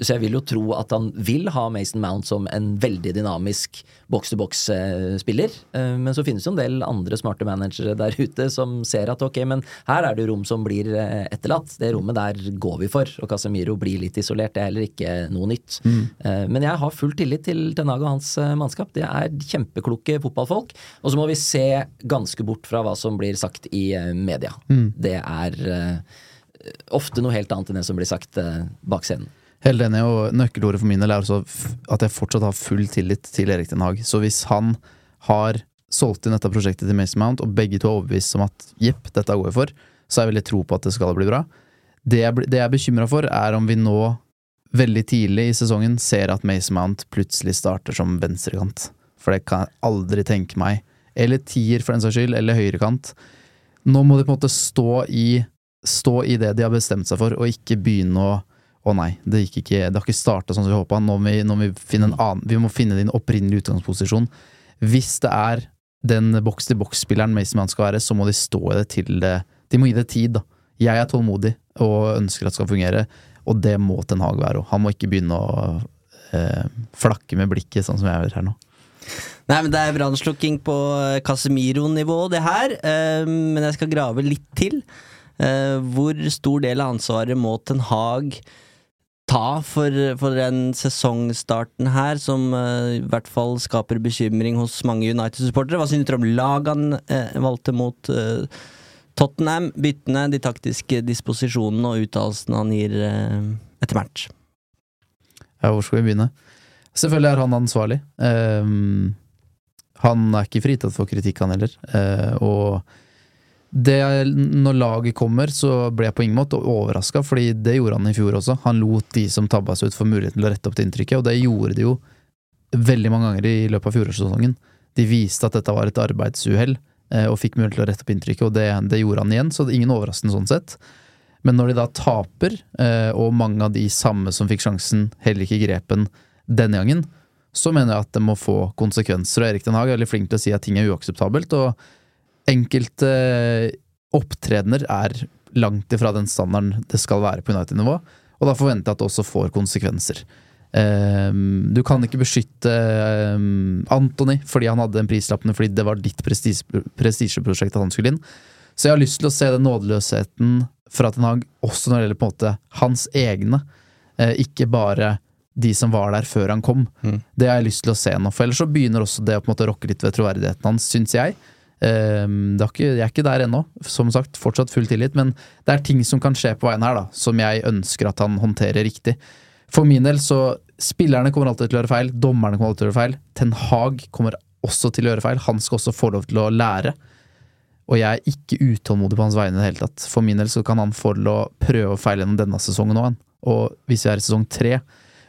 Så jeg vil jo tro at han vil ha Mason Mount som en veldig dynamisk boks-to-boks-spiller. Eh, Men så finnes det jo en del andre smarte managere der ute som ser at ok, men her er det rom som blir eh, etterlatt. Det rommet der går vi for. Og Casemiro blir litt isolert. Det er heller ikke noe nytt. Mm. Eh, Men jeg har full tillit til Tenaga og hans mannskap. Det er kjempekloke fotballfolk. Og så må vi se ganske bort fra hva som blir sagt i media. Mm. Det er ofte noe helt annet enn det som blir sagt bak scenen. Helt enig, og nøkkelordet for min del er også at jeg fortsatt har full tillit til Erik Den Haag. Så hvis han har solgt inn dette prosjektet til Mason Mount, og begge to er overbevist om at jepp, dette går jeg for, så har jeg veldig tro på at det skal bli bra. Det jeg, det jeg er bekymra for, er om vi nå, veldig tidlig i sesongen, ser at Mason Mount plutselig starter som venstrekant. For det kan jeg aldri tenke meg. Eller tier, for den saks skyld, eller høyrekant. Nå må de på en måte stå i, stå i det de har bestemt seg for, og ikke begynne å å nei, det gikk ikke, det har ikke starta sånn som vi håpa. Nå må vi, nå vi finne en annen Vi må finne din opprinnelige utgangsposisjon. Hvis det er den boks-til-boks-spilleren Mason Mount skal være, så må de stå i det til det De må gi det tid, da. Jeg er tålmodig og ønsker at det skal fungere, og det må Ten Hag være òg. Han må ikke begynne å eh, flakke med blikket, sånn som jeg gjør her nå. Nei, men Det er brannslukking på eh, Casemiro-nivå, det her. Eh, men jeg skal grave litt til. Eh, hvor stor del av ansvaret må Ten Hag ta for, for den sesongstarten her, som uh, i hvert fall skaper bekymring hos mange United-supportere? Hva synes du om lagene uh, valgte mot uh, Tottenham, byttene, de taktiske disposisjonene og uttalelsene han gir etter match? Ja, hvor skal vi begynne? Selvfølgelig er han ansvarlig. Ehm, han er ikke fritatt for kritikk, han heller. Og det, når laget kommer, så ble jeg på ingen måte overraska, fordi det gjorde han i fjor også. Han lot de som tabba seg ut, få muligheten til å rette opp det inntrykket, og det gjorde de jo veldig mange ganger i løpet av fjorårssesongen. De viste at dette var et arbeidsuhell, eh, og fikk mulighet til å rette opp inntrykket, og det, det gjorde han igjen, så det er ingen overraskende sånn sett. Men når de da taper, eh, og mange av de samme som fikk sjansen, heller ikke grepen denne gangen, så mener jeg at det må få konsekvenser. Og Erik Den Haag er veldig flink til å si at ting er uakseptabelt, og enkelte opptredener er langt ifra den standarden det skal være på United-nivå, og da forventer jeg at det også får konsekvenser. Ehm, du kan ikke beskytte um, Anthony fordi han hadde den prislappen fordi det var ditt prestis- prestisjeprosjekt at han skulle inn. Så jeg har lyst til å se den nådeløsheten fra Ten Hag også når det gjelder på en måte hans egne, eh, ikke bare de som var der før han kom. Det har jeg lyst til å se nå, for ellers så begynner også det å på en måte rokke litt ved troverdigheten hans, syns jeg. Ehm, det ikke, jeg er ikke der ennå, som sagt, fortsatt full tillit, men det er ting som kan skje på veien her, da, som jeg ønsker at han håndterer riktig. For min del så Spillerne kommer alltid til å gjøre feil, dommerne kommer alltid til å gjøre feil. Ten Hag kommer også til å gjøre feil. Han skal også få lov til å lære. Og jeg er ikke utålmodig på hans vegne i det hele tatt. For min del så kan han få til å prøve å feile gjennom denne sesongen òg. Og hvis vi er i sesong tre,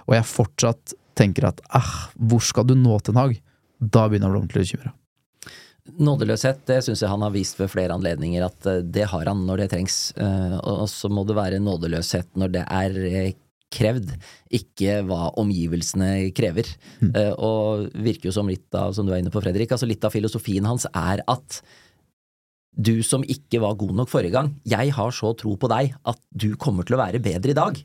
og jeg fortsatt tenker at ah, hvor skal du nå, Ten Hag? Da begynner jeg å bli ordentlig bekymra. Nådeløshet, det syns jeg han har vist ved flere anledninger at eh, det har han når det trengs. Eh, Og så må det være nådeløshet når det er eh, krevd, ikke hva omgivelsene krever. Mm. Og virker jo som litt av, som du er inne på Fredrik, altså litt av filosofien hans er at du som ikke var god nok forrige gang, jeg har så tro på deg at du kommer til å være bedre i dag.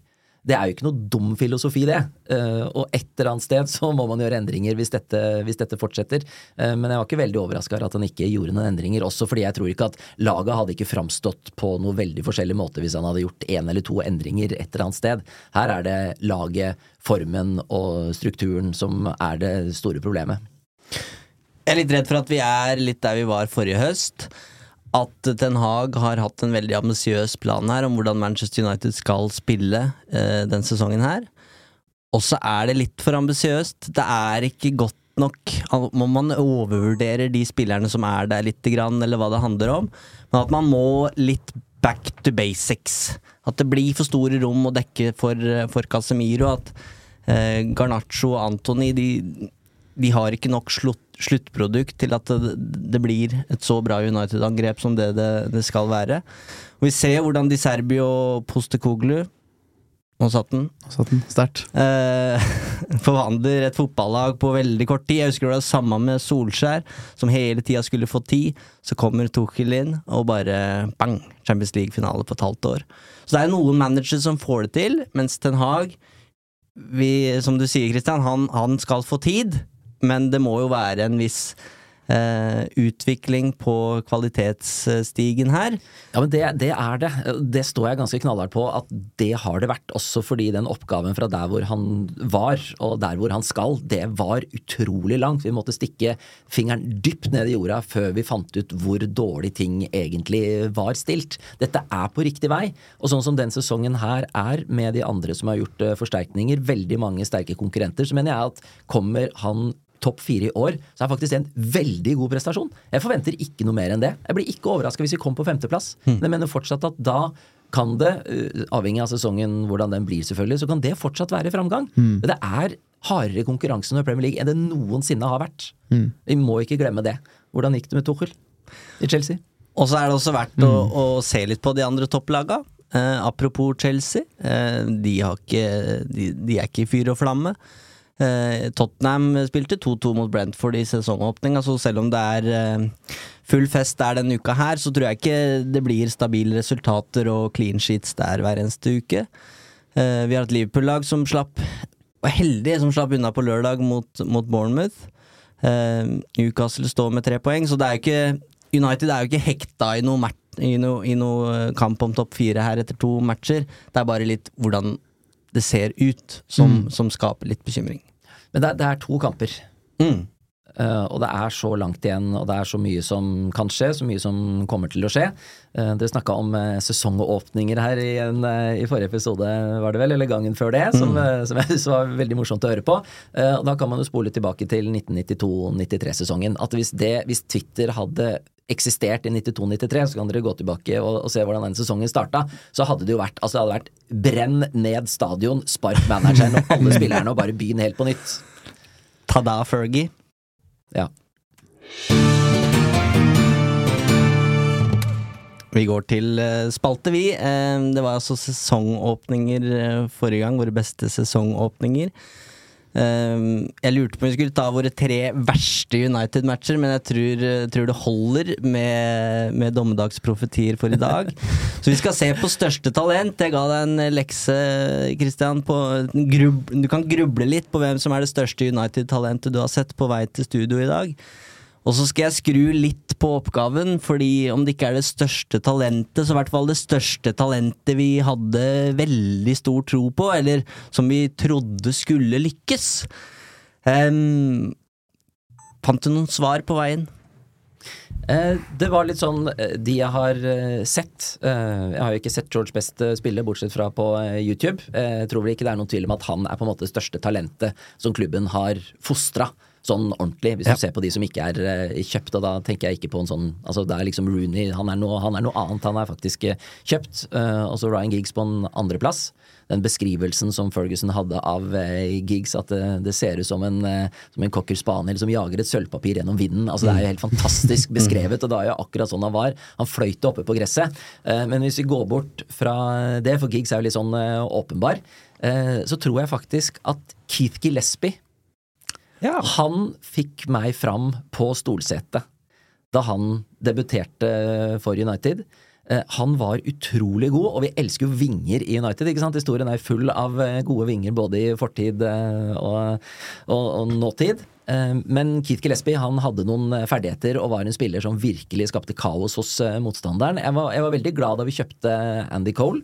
Det er jo ikke noe dum filosofi, det. Eh, og et eller annet sted så må man gjøre endringer hvis dette, hvis dette fortsetter. Eh, men jeg var ikke veldig overraska over at han ikke gjorde noen endringer, også fordi jeg tror ikke at laget hadde ikke framstått på noe veldig forskjellig måte hvis han hadde gjort én eller to endringer et eller annet sted. Her er det laget, formen og strukturen som er det store problemet. Jeg er litt redd for at vi er litt der vi var forrige høst. At Ten Hag har hatt en veldig ambisiøs plan her om hvordan Manchester United skal spille eh, den sesongen her. Og så er det litt for ambisiøst. Det er ikke godt nok. Om man overvurderer de spillerne som er der grann, eller hva det handler om. Men at man må litt back to basics. At det blir for store rom å dekke for, for Casemiro. At eh, Garnaccio og Antony de, de har ikke nok slutt, sluttprodukt til at det, det blir et så bra United-angrep som det, det det skal være. Og vi ser hvordan Di Serbi og Postekoglu Nå satt den. Satt den sterkt. Eh, [LAUGHS] forvandler et fotballag på veldig kort tid. Jeg husker det var det samme med Solskjær, som hele tida skulle få tid. Så kommer Tuchel inn, og bare bang! Champions League-finale på et halvt år. Så det er noen managere som får det til, mens Ten Hag vi, Som du sier, Christian, han, han skal få tid, men det må jo være en viss Uh, utvikling på kvalitetsstigen her. Ja, men det, det er det. Det står jeg ganske knallhardt på at det har det vært. Også fordi den oppgaven fra der hvor han var, og der hvor han skal, det var utrolig langt. Vi måtte stikke fingeren dypt ned i jorda før vi fant ut hvor dårlig ting egentlig var stilt. Dette er på riktig vei. Og sånn som den sesongen her er, med de andre som har gjort eh, forsterkninger, veldig mange sterke konkurrenter, så mener jeg at kommer han topp fire i år, så er faktisk det en veldig god prestasjon. Jeg forventer ikke noe mer enn det. Jeg blir ikke overraska hvis vi kommer på femteplass. Men jeg mener fortsatt at da kan det, uh, avhengig av sesongen, hvordan den blir selvfølgelig, så kan det fortsatt være framgang. Mm. Det er hardere konkurranse under Premier League enn det noensinne har vært. Mm. Vi må ikke glemme det. Hvordan gikk det med Tuchel i Chelsea? Og så er det også verdt å, å se litt på de andre topplaga. Eh, apropos Chelsea, eh, de, har ikke, de, de er ikke i fyr og flamme. Eh, Tottenham spilte 2-2 mot Brentford i sesongåpning. Altså selv om det er eh, full fest der denne uka her, så tror jeg ikke det blir stabile resultater og clean sheets der hver eneste uke. Eh, vi har et Liverpool-lag som slapp var heldig som slapp unna på lørdag mot, mot Bournemouth. Newcastle står med tre poeng, så det er ikke United er jo ikke hekta i noe, i noe, i noe kamp om topp fire her etter to matcher. Det er bare litt hvordan det ser ut som, Mm. som skaper litt bekymring. Men det, det er to kamper. Mm. Eh, og det er så langt igjen, og det er så mye som kan skje, så mye som kommer til å skje. Uh, dere snakka om uh, sesongåpninger her i, en, eh, i forrige episode, var det vel, eller gangen før det, som, Mm. eh, som jeg [LAUGHS] synes var veldig morsomt å høre på. Eh, og da kan man jo spole tilbake til 1992-93-sesongen. At hvis, det, hvis Twitter hadde eksistert i 92-93, så kan dere gå tilbake og, og se hvordan den sesongen starta. Så hadde det jo vært altså det hadde vært brenn ned stadion, spark manageren og alle [LAUGHS] spillerne og bare begynn helt på nytt. Ta da, Fergie. Ja. Vi går til eh, spalte, vi. Eh, det var altså sesongåpninger eh, forrige gang. Våre beste sesongåpninger. Eh, jeg lurte på om vi skulle ta våre tre verste United-matcher, men jeg tror, eh, tror det holder med, med dommedagsprofetier for i dag. [LAUGHS] Så vi skal se på største talent. Jeg ga deg en lekse, Christian. På, grub, du kan gruble litt på hvem som er det største United-talentet du har sett på vei til studio i dag. Og så skal jeg skru litt på oppgaven, fordi om det ikke er det største talentet, så i hvert fall det største talentet vi hadde veldig stor tro på, eller som vi trodde skulle lykkes. Um, fant du noen svar på veien? Eh, det var litt sånn eh, de jeg har eh, sett eh, Jeg har jo ikke sett George Best eh, spille, bortsett fra på eh, YouTube. Eh, Jeg tror vel ikke det er noen tvil om at han er på en måte det største talentet som klubben har fostra. Sånn ordentlig, hvis Ja. du ser på de som ikke er eh, kjøpt. Og da tenker jeg ikke på en sånn Altså det er liksom Rooney, han er noe, han er noe annet. Han er faktisk eh, kjøpt. Uh, og så Ryan Giggs på en andreplass. Den beskrivelsen som Ferguson hadde av uh, Giggs, at det, det ser ut som en, som en cocker spaniel som jager et sølvpapir gjennom vinden. Altså Det er jo helt fantastisk [LAUGHS] beskrevet, og det er jo akkurat sånn han var. Han fløyte oppe på gresset. Men hvis vi går bort fra det, for Giggs er jo litt sånn åpenbar, så tror jeg faktisk at Keith Gillespie han fikk meg fram på stolsetet da han debuterte for United. Eh, Han var utrolig god, og vi elsker jo vinger i United. ikke sant? Historien er full av eh, gode vinger både i fortid eh, og, og, og nåtid. Men Keith Gillespie han hadde noen ferdigheter og var en spiller som virkelig skapte kaos hos motstanderen. Jeg var, jeg var veldig glad da vi kjøpte Andy Cole,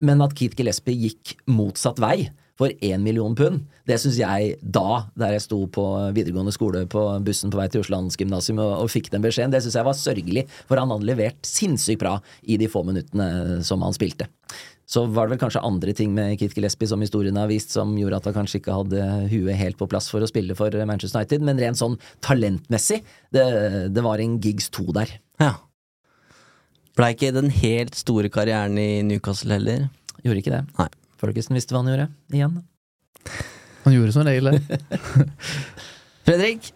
men at Keith Gillespie gikk motsatt vei for én million pund, det syns jeg da, der jeg sto på videregående skole på bussen på vei til Oslandsgymnasium og, og fikk den beskjeden, det syns jeg var sørgelig, for han hadde levert sinnssykt bra i de få minuttene som han spilte. Så var det vel kanskje andre ting med Kit Gillespie som historien har vist, som gjorde at han kanskje ikke hadde huet helt på plass for å spille for Manchester United, men rent sånn talentmessig, det, det var en gigs to der. Ja. Blei ikke den helt store karrieren i Newcastle heller. Gjorde ikke det. Nei. Ferguson visste hva han gjorde, igjen. Han gjorde som regel det. [LAUGHS] Fredrik,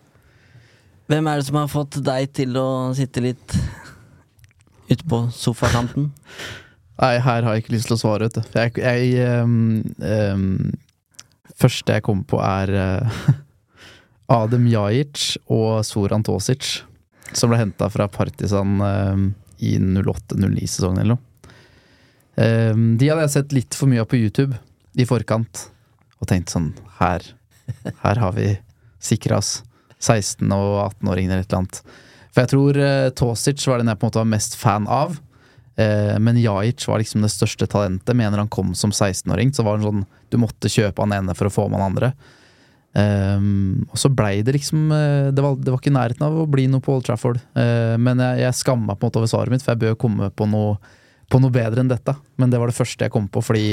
hvem er det som har fått deg til å sitte litt ute på sofakanten? Nei, her har jeg ikke lyst til å svare, vet du. Jeg, jeg um, um, Første jeg kommer på, er [LAUGHS] uh, Adem Jajic og Soran Tosic, som ble henta fra Partisan ehm, i 08-09-sesongen eller noe. Ehm, de hadde jeg sett litt for mye av på YouTube i forkant, og tenkt sånn Her, her har vi sikra oss 16- og 18-åringer eller et eller annet. For jeg tror uh, Tosic var den jeg på en måte var mest fan av. Eh, men Jajic var liksom det største talentet. Mener han kom som 16-åring, så var det sånn Du måtte kjøpe han ene for å få med han andre. Um, og så blei det liksom eh, det var, det var ikke nærheten av å bli noe på Old Trafford. Eh, men jeg, jeg skammer meg på en måte over svaret mitt, for jeg bør komme på noe, på noe bedre enn dette. Men det var det første jeg kom på, fordi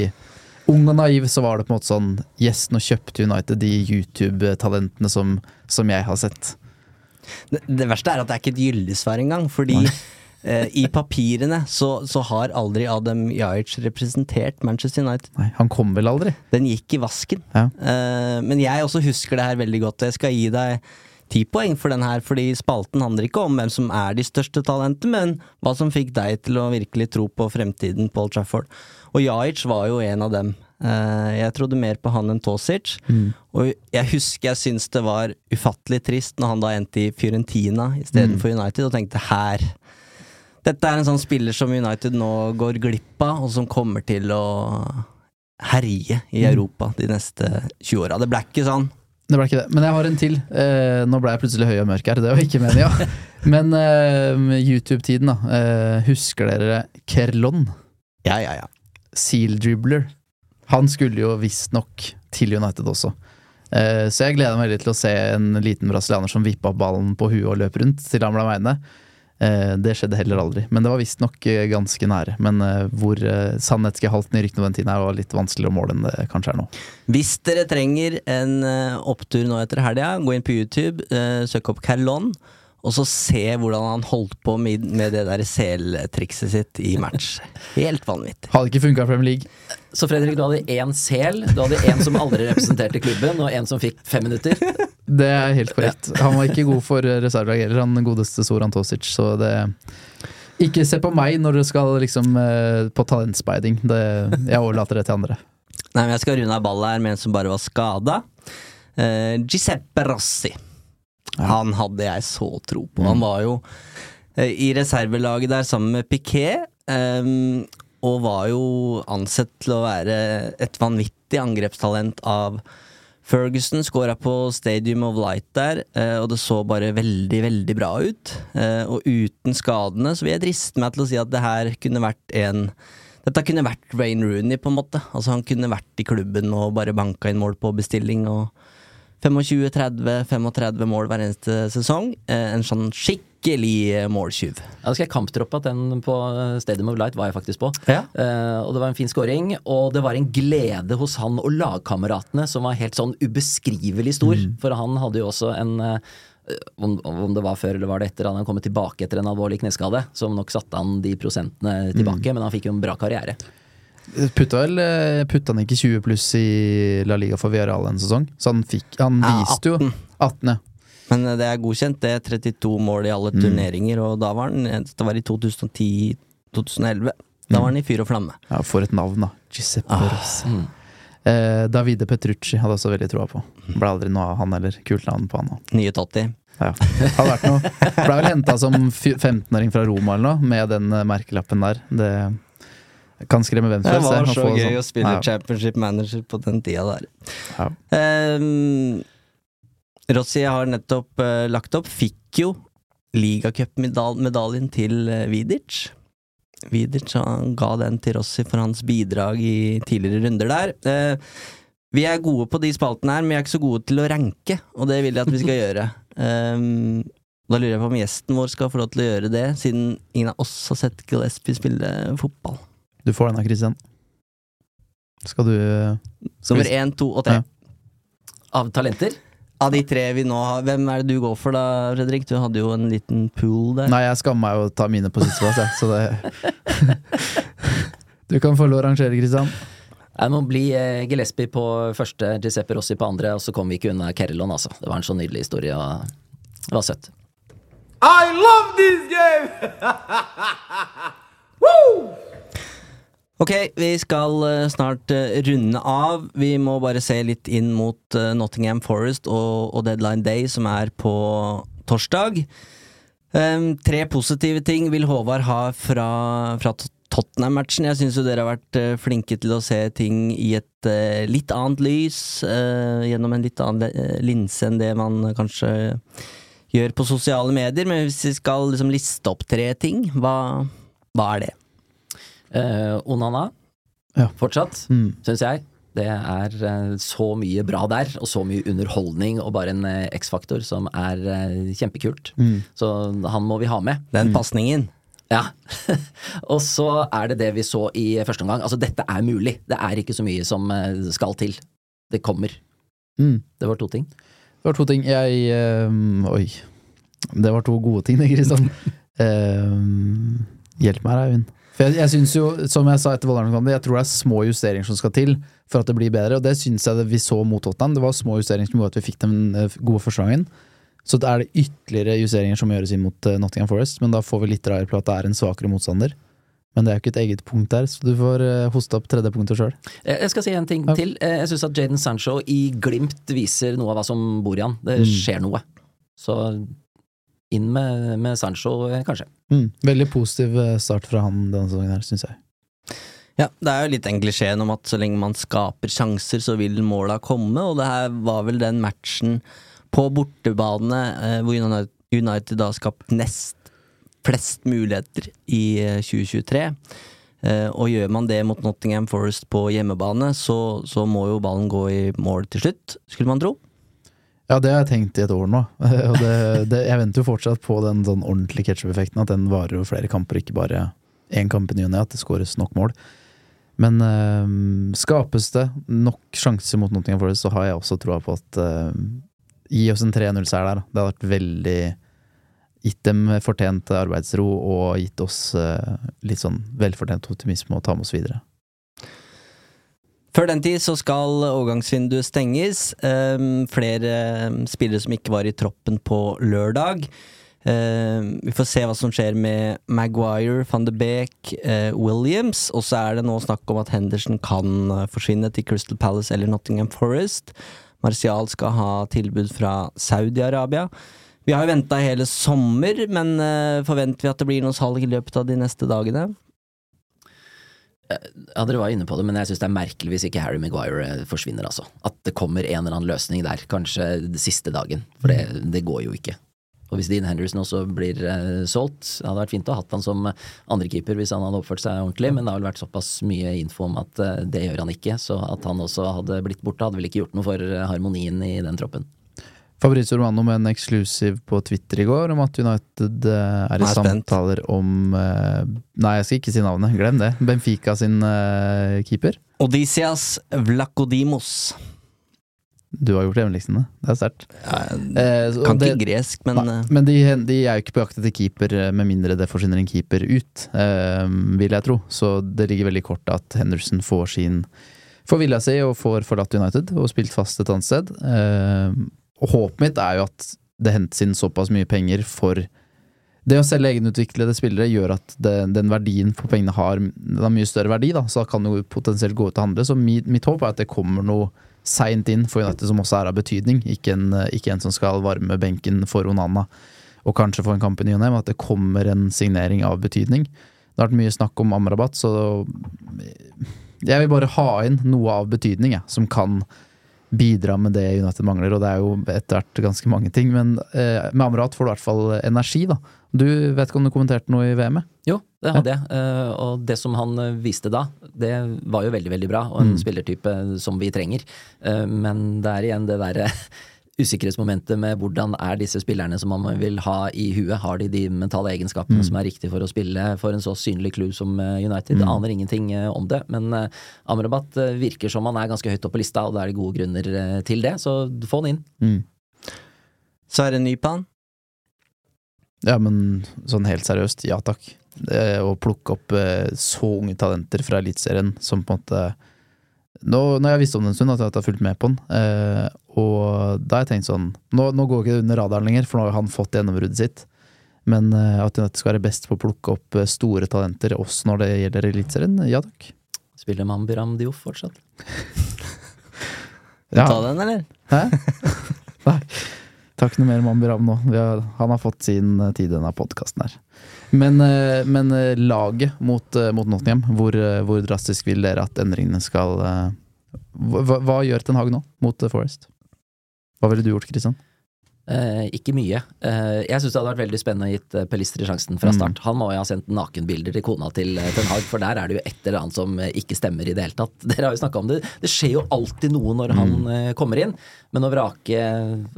ung og naiv så var det på en måte sånn Yes, nå kjøpte United de YouTube-talentene som, som jeg har sett. Det, det verste er at det er ikke et gyllesvær engang, fordi [LAUGHS] eh, i papirene så, så har aldri Adam Jajic representert Manchester United. Nei, Han kom vel aldri? Den gikk i vasken. Ja. Eh, men jeg også husker det her veldig godt, og jeg skal gi deg ti poeng for den her, fordi spalten handler ikke om hvem som er de største talentene, men hva som fikk deg til å virkelig tro på fremtiden på Old Trafford. Og Jajic var jo en av dem. Eh, jeg trodde mer på han enn Tosic. Mm. Og jeg husker jeg syntes det var ufattelig trist når han da endte i Fiorentina istedenfor United, og tenkte her Dette er en sånn spiller som United nå går glipp av, og som kommer til å herje i Europa de neste 20 åra. Det ble ikke sånn. Det ble ikke det. Men jeg har en til. Eh, nå ble jeg plutselig høy og mørk her, det var ikke meninga. [LAUGHS] Men eh, YouTube-tiden, da. Eh, husker dere Kerlon? Ja, ja, ja. Seal dribbler. Han skulle jo visstnok til United også. Eh, så jeg gleder meg veldig til å se en liten brasilianer som vippa ballen på huet og løp rundt til han ble aleine. Eh, det skjedde heller aldri. Men det var visstnok eh, ganske nære. Men eh, hvor eh, sannhetsgehalten i ryktene på den tiden her var litt vanskeligere å måle enn det kanskje er nå. Hvis dere trenger en eh, opptur nå etter helga, gå inn på YouTube, eh, søk opp Carlon, og så se hvordan han holdt på med, med det der seltrikset sitt i match. Helt vanvittig. Hadde ikke funka i Premier League. Så Fredrik, du hadde én sel, du hadde en som aldri representerte klubben, og en som fikk fem minutter. Det er helt korrekt. Han var ikke god for reservelag heller, han godeste Soran Tosic, så det Ikke se på meg når dere skal liksom eh, på talentspeiding. Det, jeg overlater det til andre. [LAUGHS] Nei, men Jeg skal runde av ballet her med en som bare var skada. Uh, Giuseppe Rossi. Han hadde jeg så tro på. Han var jo uh, i reservelaget der sammen med Piquet. Um, og var jo ansett til å være et vanvittig angrepstalent av Ferguson. Skåra på Stadium of Light der, eh, og det så bare veldig, veldig bra ut. Eh, og uten skadene så vil jeg driste meg til å si at det her kunne vært en dette kunne vært Wayne Rooney, på en måte. Altså Han kunne vært i klubben og bare banka inn mål på bestilling. og 25-30-35 mål hver eneste sesong. Eh, En sånn skikkelig eh, måltyv. Ja, Da skal jeg kamptroppe at den på eh, Stadium of Light var jeg faktisk på. Ja. Uh, og det var en fin scoring, og det var en glede hos han og lagkameratene som var helt sånn ubeskrivelig stor. For han hadde jo også en uh, om, om det var før eller var det etter, han hadde kommet tilbake etter en alvorlig kneskade, som nok satte han de prosentene tilbake, men han fikk jo en bra karriere. Putta, vel, putta han ikke 20 pluss i La Liga for Villarreal en sesong? Så han fikk Han Ja, viste jo 18, ja. Men eh, det er godkjent. Det er 32 mål i alle Mm. turneringer, og da var han Det var i 2010-2011. Da var han i fyr og flamme. ja. For et navn, da. Giuseppe Ah, Rossi. Eh, Davide Petrucci hadde også veldig troa på. Ble aldri noe av han heller. Kult navn på han òg. Nye Totti. Ja. Hadde vært noe. Ble vel henta som 15-åring fra Roma eller noe, med den eh, merkelappen der. Det kan skremme hvem som Det var det. så gøy sånn- å spille Ja. championship manager på den tida der. Ja. Um, Rossi har nettopp uh, lagt opp, fikk jo ligacupmedaljen til uh, Vidic. Vidic han ga den til Rossi for hans bidrag i tidligere runder der. Uh, vi er gode på de spaltene her, men vi er ikke så gode til å ranke, og det vil jeg at vi skal [LAUGHS] gjøre. Um, da lurer jeg på om gjesten vår skal få lov til å gjøre det, siden ingen av oss har sett Gillespie spille fotball. Du får den av Christian. Skal du Nummer én, to og tre. Ja. Av talenter? Av de tre vi nå har, hvem er det du går for da, Fredrik? Du hadde jo en liten pool der. Nei, jeg skammer meg å ta mine på sisteplass, jeg, så det [LAUGHS] Du kan få lov å rangere, Kristian. Jeg må bli eh, Gillespie på første, Giuseppe Rossi på andre, og så kom vi ikke unna Kerlon, altså. Det var en så nydelig historie, og det var søtt. I love this game! [LAUGHS] Woo! Ok, vi skal eh, snart eh, runde av. Vi må bare se litt inn mot eh, Nottingham Forest og, og Deadline Day, som er på torsdag. Um, tre positive ting vil Håvard ha fra, fra Tottenham-matchen. Jeg syns jo dere har vært flinke til å se ting i et uh, litt annet lys, Uh, gjennom en litt annen linse enn det man kanskje gjør på sosiale medier. Men hvis vi skal liksom liste opp tre ting, hva, hva er det? Eh, Onana, Ja. fortsatt, Mm. syns jeg. Det er eh, så mye bra der, og så mye underholdning, og bare en eh, X-faktor som er eh, kjempekult. Mm. Så han må vi ha med. Den pasningen. Ja. [LAUGHS] og så er det det vi så i første omgang. Altså, dette er mulig. Det er ikke så mye som skal til. Det kommer. Mm. Det var to ting. Det var to ting. Jeg eh, Oi. Det var to gode ting, det, Kristian. uh, [LAUGHS] hjelp meg her, Eivind. For jeg, jeg synes jo, som jeg sa etter Vålerenga-kampen, jeg tror det er små justeringer som skal til for at det blir bedre, og det syns jeg det vi så mot Tottenham. Det var små justeringer som gjorde at vi fikk den eh, gode første gangen. Så da er det ytterligere justeringer som gjøres inn mot eh, Nottingham Forest, men da får vi litt drahjelp på at det er en svakere motstander. Men det er jo ikke et eget punkt der, så du får eh, hoste opp tredje punktet sjøl. Jeg skal si en ting Ja. til. Jeg syns at Jaden Sancho i glimt viser noe av hva som bor i han. Det Mm. skjer noe. Så inn med, med Sancho, kanskje. Mm. Veldig positiv eh, start fra han denne sesongen her, syns jeg. Ja, det er jo litt den klisjeen om at så lenge man skaper sjanser, så vil måla komme, og det her var vel den matchen på bortebane eh, hvor United, da skapte nest flest muligheter i eh, 2023. Eh, og gjør man det mot Nottingham Forest på hjemmebane, så, så må jo ballen gå i mål til slutt, skulle man tro. Ja, det har jeg tenkt i et år nå. [LAUGHS] Og det, det, jeg venter jo fortsatt på den sånn ordentlige ketsjup-effekten, at den varer over flere kamper, ikke bare én kamp i ny og ne, at det skåres nok mål. Men øh, skapes det nok sjanser mot Nottingham Forest, så har jeg også troa på at øh, Gi oss en 3-0-seier der. Det hadde vært veldig Gitt dem fortjent arbeidsro og gitt oss øh, litt sånn velfortjent optimisme og ta med oss videre. Før den tid så skal overgangsvinduet stenges. Um, flere ehm, spillere som ikke var i troppen på lørdag. Ehm, vi får se hva som skjer med Maguire, van de Beek, uh, Williams. Og så er det nå snakk om at Henderson kan uh, forsvinne til Crystal Palace eller Nottingham Forest. Martial skal ha tilbud fra Saudi-Arabia. Vi har jo venta hele sommer, men uh, forventer vi at det blir noe salg i løpet av de neste dagene? Ja, Dere var inne på det, men jeg syns det er merkelig hvis ikke Harry Maguire eh, forsvinner, altså. At det kommer en eller annen løsning der, kanskje siste dagen. For det, det går jo ikke. Og hvis Dean Henderson også blir eh, solgt Det hadde vært fint å ha hatt han som andrekeeper hvis han hadde oppført seg ordentlig, men det har vel vært såpass mye info om at eh, det gjør han ikke. Så at han også hadde blitt borte, hadde vel ikke gjort noe for eh, harmonien i den troppen. Fabrizio Romano med en eksklusiv på Twitter i går om at United eh, er i er samtaler om eh, Nei, jeg skal ikke si navnet, glem det. Benfica sin eh, keeper. Odysseas Vlakodimos. Du har gjort hjemmelekene. Det er sterkt. Kan det- ikke gresk, men Nei, men de, de er jo ikke på jakt etter keeper med mindre det forsvinner en keeper ut, vil jeg tro. Så det ligger veldig kort at Henderson får sin Får vilja si og får forlatt United og spilt fast et annet sted. Og håpet mitt er jo at det hentes inn såpass mye penger for det å selge egenutviklede spillere gjør at det, den verdien på pengene har, har mye større verdi, da, så da kan det jo potensielt gå ut og handle. Så mitt, mitt håp er at det kommer noe seint inn for United som også er av betydning, ikke en, ikke en som skal varme benken for Onana og kanskje få en kamp i ny og ne, men at det kommer en signering av betydning. Det har vært mye snakk om Amrabat, så jeg vil bare ha inn noe av betydning, jeg, som kan bidra med det United mangler, og det er jo etter hvert ganske mange ting, men eh, med Amrat får du i hvert fall energi, da. Du vet ikke om du kommenterte noe i VM-et? Jo, det hadde jeg. Eh, og det som han eh, viste da, det var jo veldig, veldig bra, og en Mm. spillertype som vi trenger. Eh, men det er igjen det derre [LAUGHS] usikkerhetsmomentet med hvordan er disse spillerne som man vil ha i huet. Har de de mentale egenskapene Mm. som er riktige for å spille for en så synlig klubb som eh, United? Mm. Aner ingenting eh, om det, men eh, Amrabat virker som han er ganske høyt oppe på lista, og da er det gode grunner til det, så få han inn. Mm. så er det en ny på han. Ja, men sånn helt seriøst, ja takk. Det, å plukke opp eh, så unge talenter fra Eliteserien som på en måte nå, nå har jeg visst om det en stund, at jeg har fulgt med på den, eh, da har jeg tenkt sånn Nå, nå går ikke det under radaren lenger, for nå har han fått gjennombruddet sitt. Men eh, at United skal være best på å plukke opp eh, store talenter også når det gjelder Eliteserien, ja takk. Spiller Mambiram Dioff fortsatt? [LAUGHS] Ja. Ta den, eller? Hæ? [LAUGHS] Nei. Takk noe mer Mambiram nå. Vi har, han har fått sin eh, tid i denne podkasten her. Men, men laget mot, mot Nottingham, hvor, hvor drastisk vil dere at endringene skal hva, hva gjør Ten Hag nå mot Forest? Hva ville du gjort, Kristian? Eh, ikke mye. Eh, jeg syns det hadde vært veldig spennende å gitt eh, Pelistri sjansen fra Mm. start. Han må jo ha sendt nakenbilder til kona til eh, Ten Hag, for der er det jo et eller annet som eh, ikke stemmer i det hele tatt. [LAUGHS] Dere har jo snakka om det. Det skjer jo alltid noe når han Mm. eh, kommer inn, men å vrake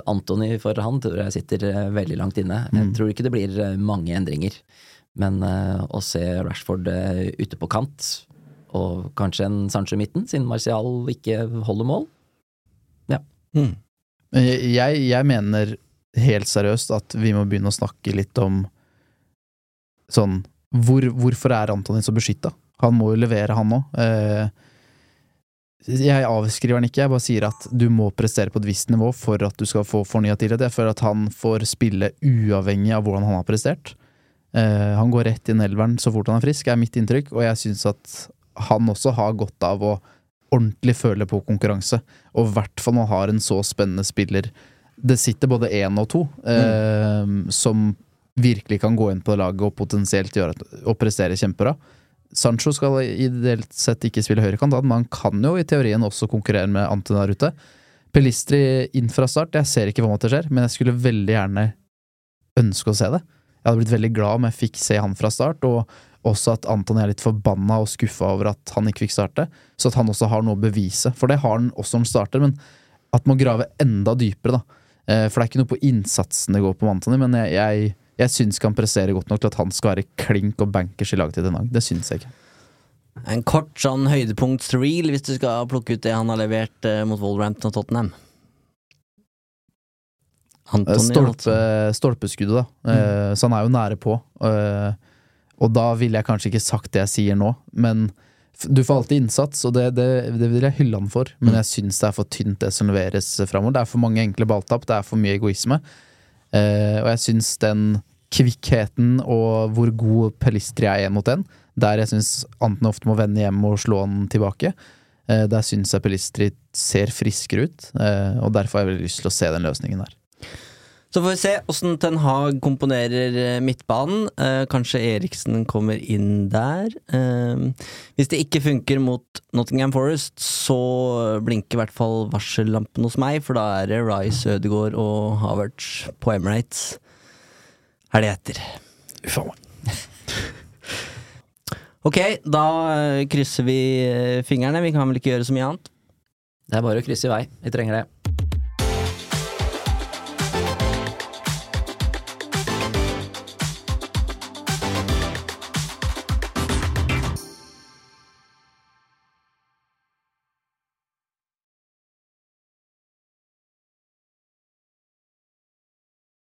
Antony for han tror jeg sitter eh, veldig langt inne. Jeg Mm. tror ikke det blir eh, mange endringer. Men eh, å se Rashford eh, ute på kant, og kanskje en Sancho i midten, siden Martial ikke holder mål Ja. Mm. Jeg, jeg mener helt seriøst at vi må begynne å snakke litt om sånn hvor, Hvorfor er Antonin så beskytta? Han må jo levere, han òg. Eh, jeg avskriver han ikke, jeg bare sier at du må prestere på et visst nivå for at du skal få fornya tillit. Jeg føler at han får spille uavhengig av hvordan han har prestert. Eh, han går rett inn elveren så fort han er frisk, er mitt inntrykk, og jeg syns at han også har godt av å ordentlig føler på konkurranse, og i hvert fall når han har en så spennende spiller. Det sitter både én og to eh, som virkelig kan gå inn på laget og potensielt gjøre og prestere kjempebra. Sancho skal ideelt sett ikke spille høyrekant, men han kan jo i teorien også konkurrere med Anton der ute. Pelistri inn fra start, jeg ser ikke hva måte det skjer, men jeg skulle veldig gjerne ønske å se det. Jeg hadde blitt veldig glad om jeg fikk se han fra start, og også at Anton er litt forbanna og skuffa over at han ikke fikk starte, så at han også har noe å bevise. For det har han også når han starter, men at man graver enda dypere, da. Eh, For det er ikke noe på innsatsen det går på med Antony, men jeg, jeg, jeg syns ikke han presserer godt nok til at han skal være klink og bankers i laget til Denang. Det syns jeg ikke. En kort sånn høydepunktsreel hvis du skal plukke ut det han har levert eh, mot Wolverhampton og Tottenham. Eh, Antony, Stolpe, stolpeskuddet, da. Eh, Så han er jo nære på. Eh, Og da ville jeg kanskje ikke sagt det jeg sier nå, men du får alltid innsats, og det, det, det vil jeg hylle han for. Men jeg syns det er for tynt, det som leveres framover. Det er for mange enkle balltap, det er for mye egoisme. Eh, og jeg syns den kvikkheten og hvor god Pelistri er én mot én, der jeg syns Anten ofte må vende hjem og slå han tilbake, eh, der syns jeg Pelistri ser friskere ut. Eh, og derfor har jeg veldig lyst til å se den løsningen der. Så får vi se åssen Ten Hag komponerer eh, midtbanen. Eh, kanskje Eriksen kommer inn der. Eh, hvis det ikke funker mot Nottingham Forest, så blinker i hvert fall varsellampen hos meg, for da er det Rice, Ødegaard og Havertz på Emirates helga etter. Uffa meg. [LAUGHS] Ok, da eh, krysser vi eh, fingrene. Vi kan vel ikke gjøre så mye annet? Det er bare å krysse i vei. Vi trenger det.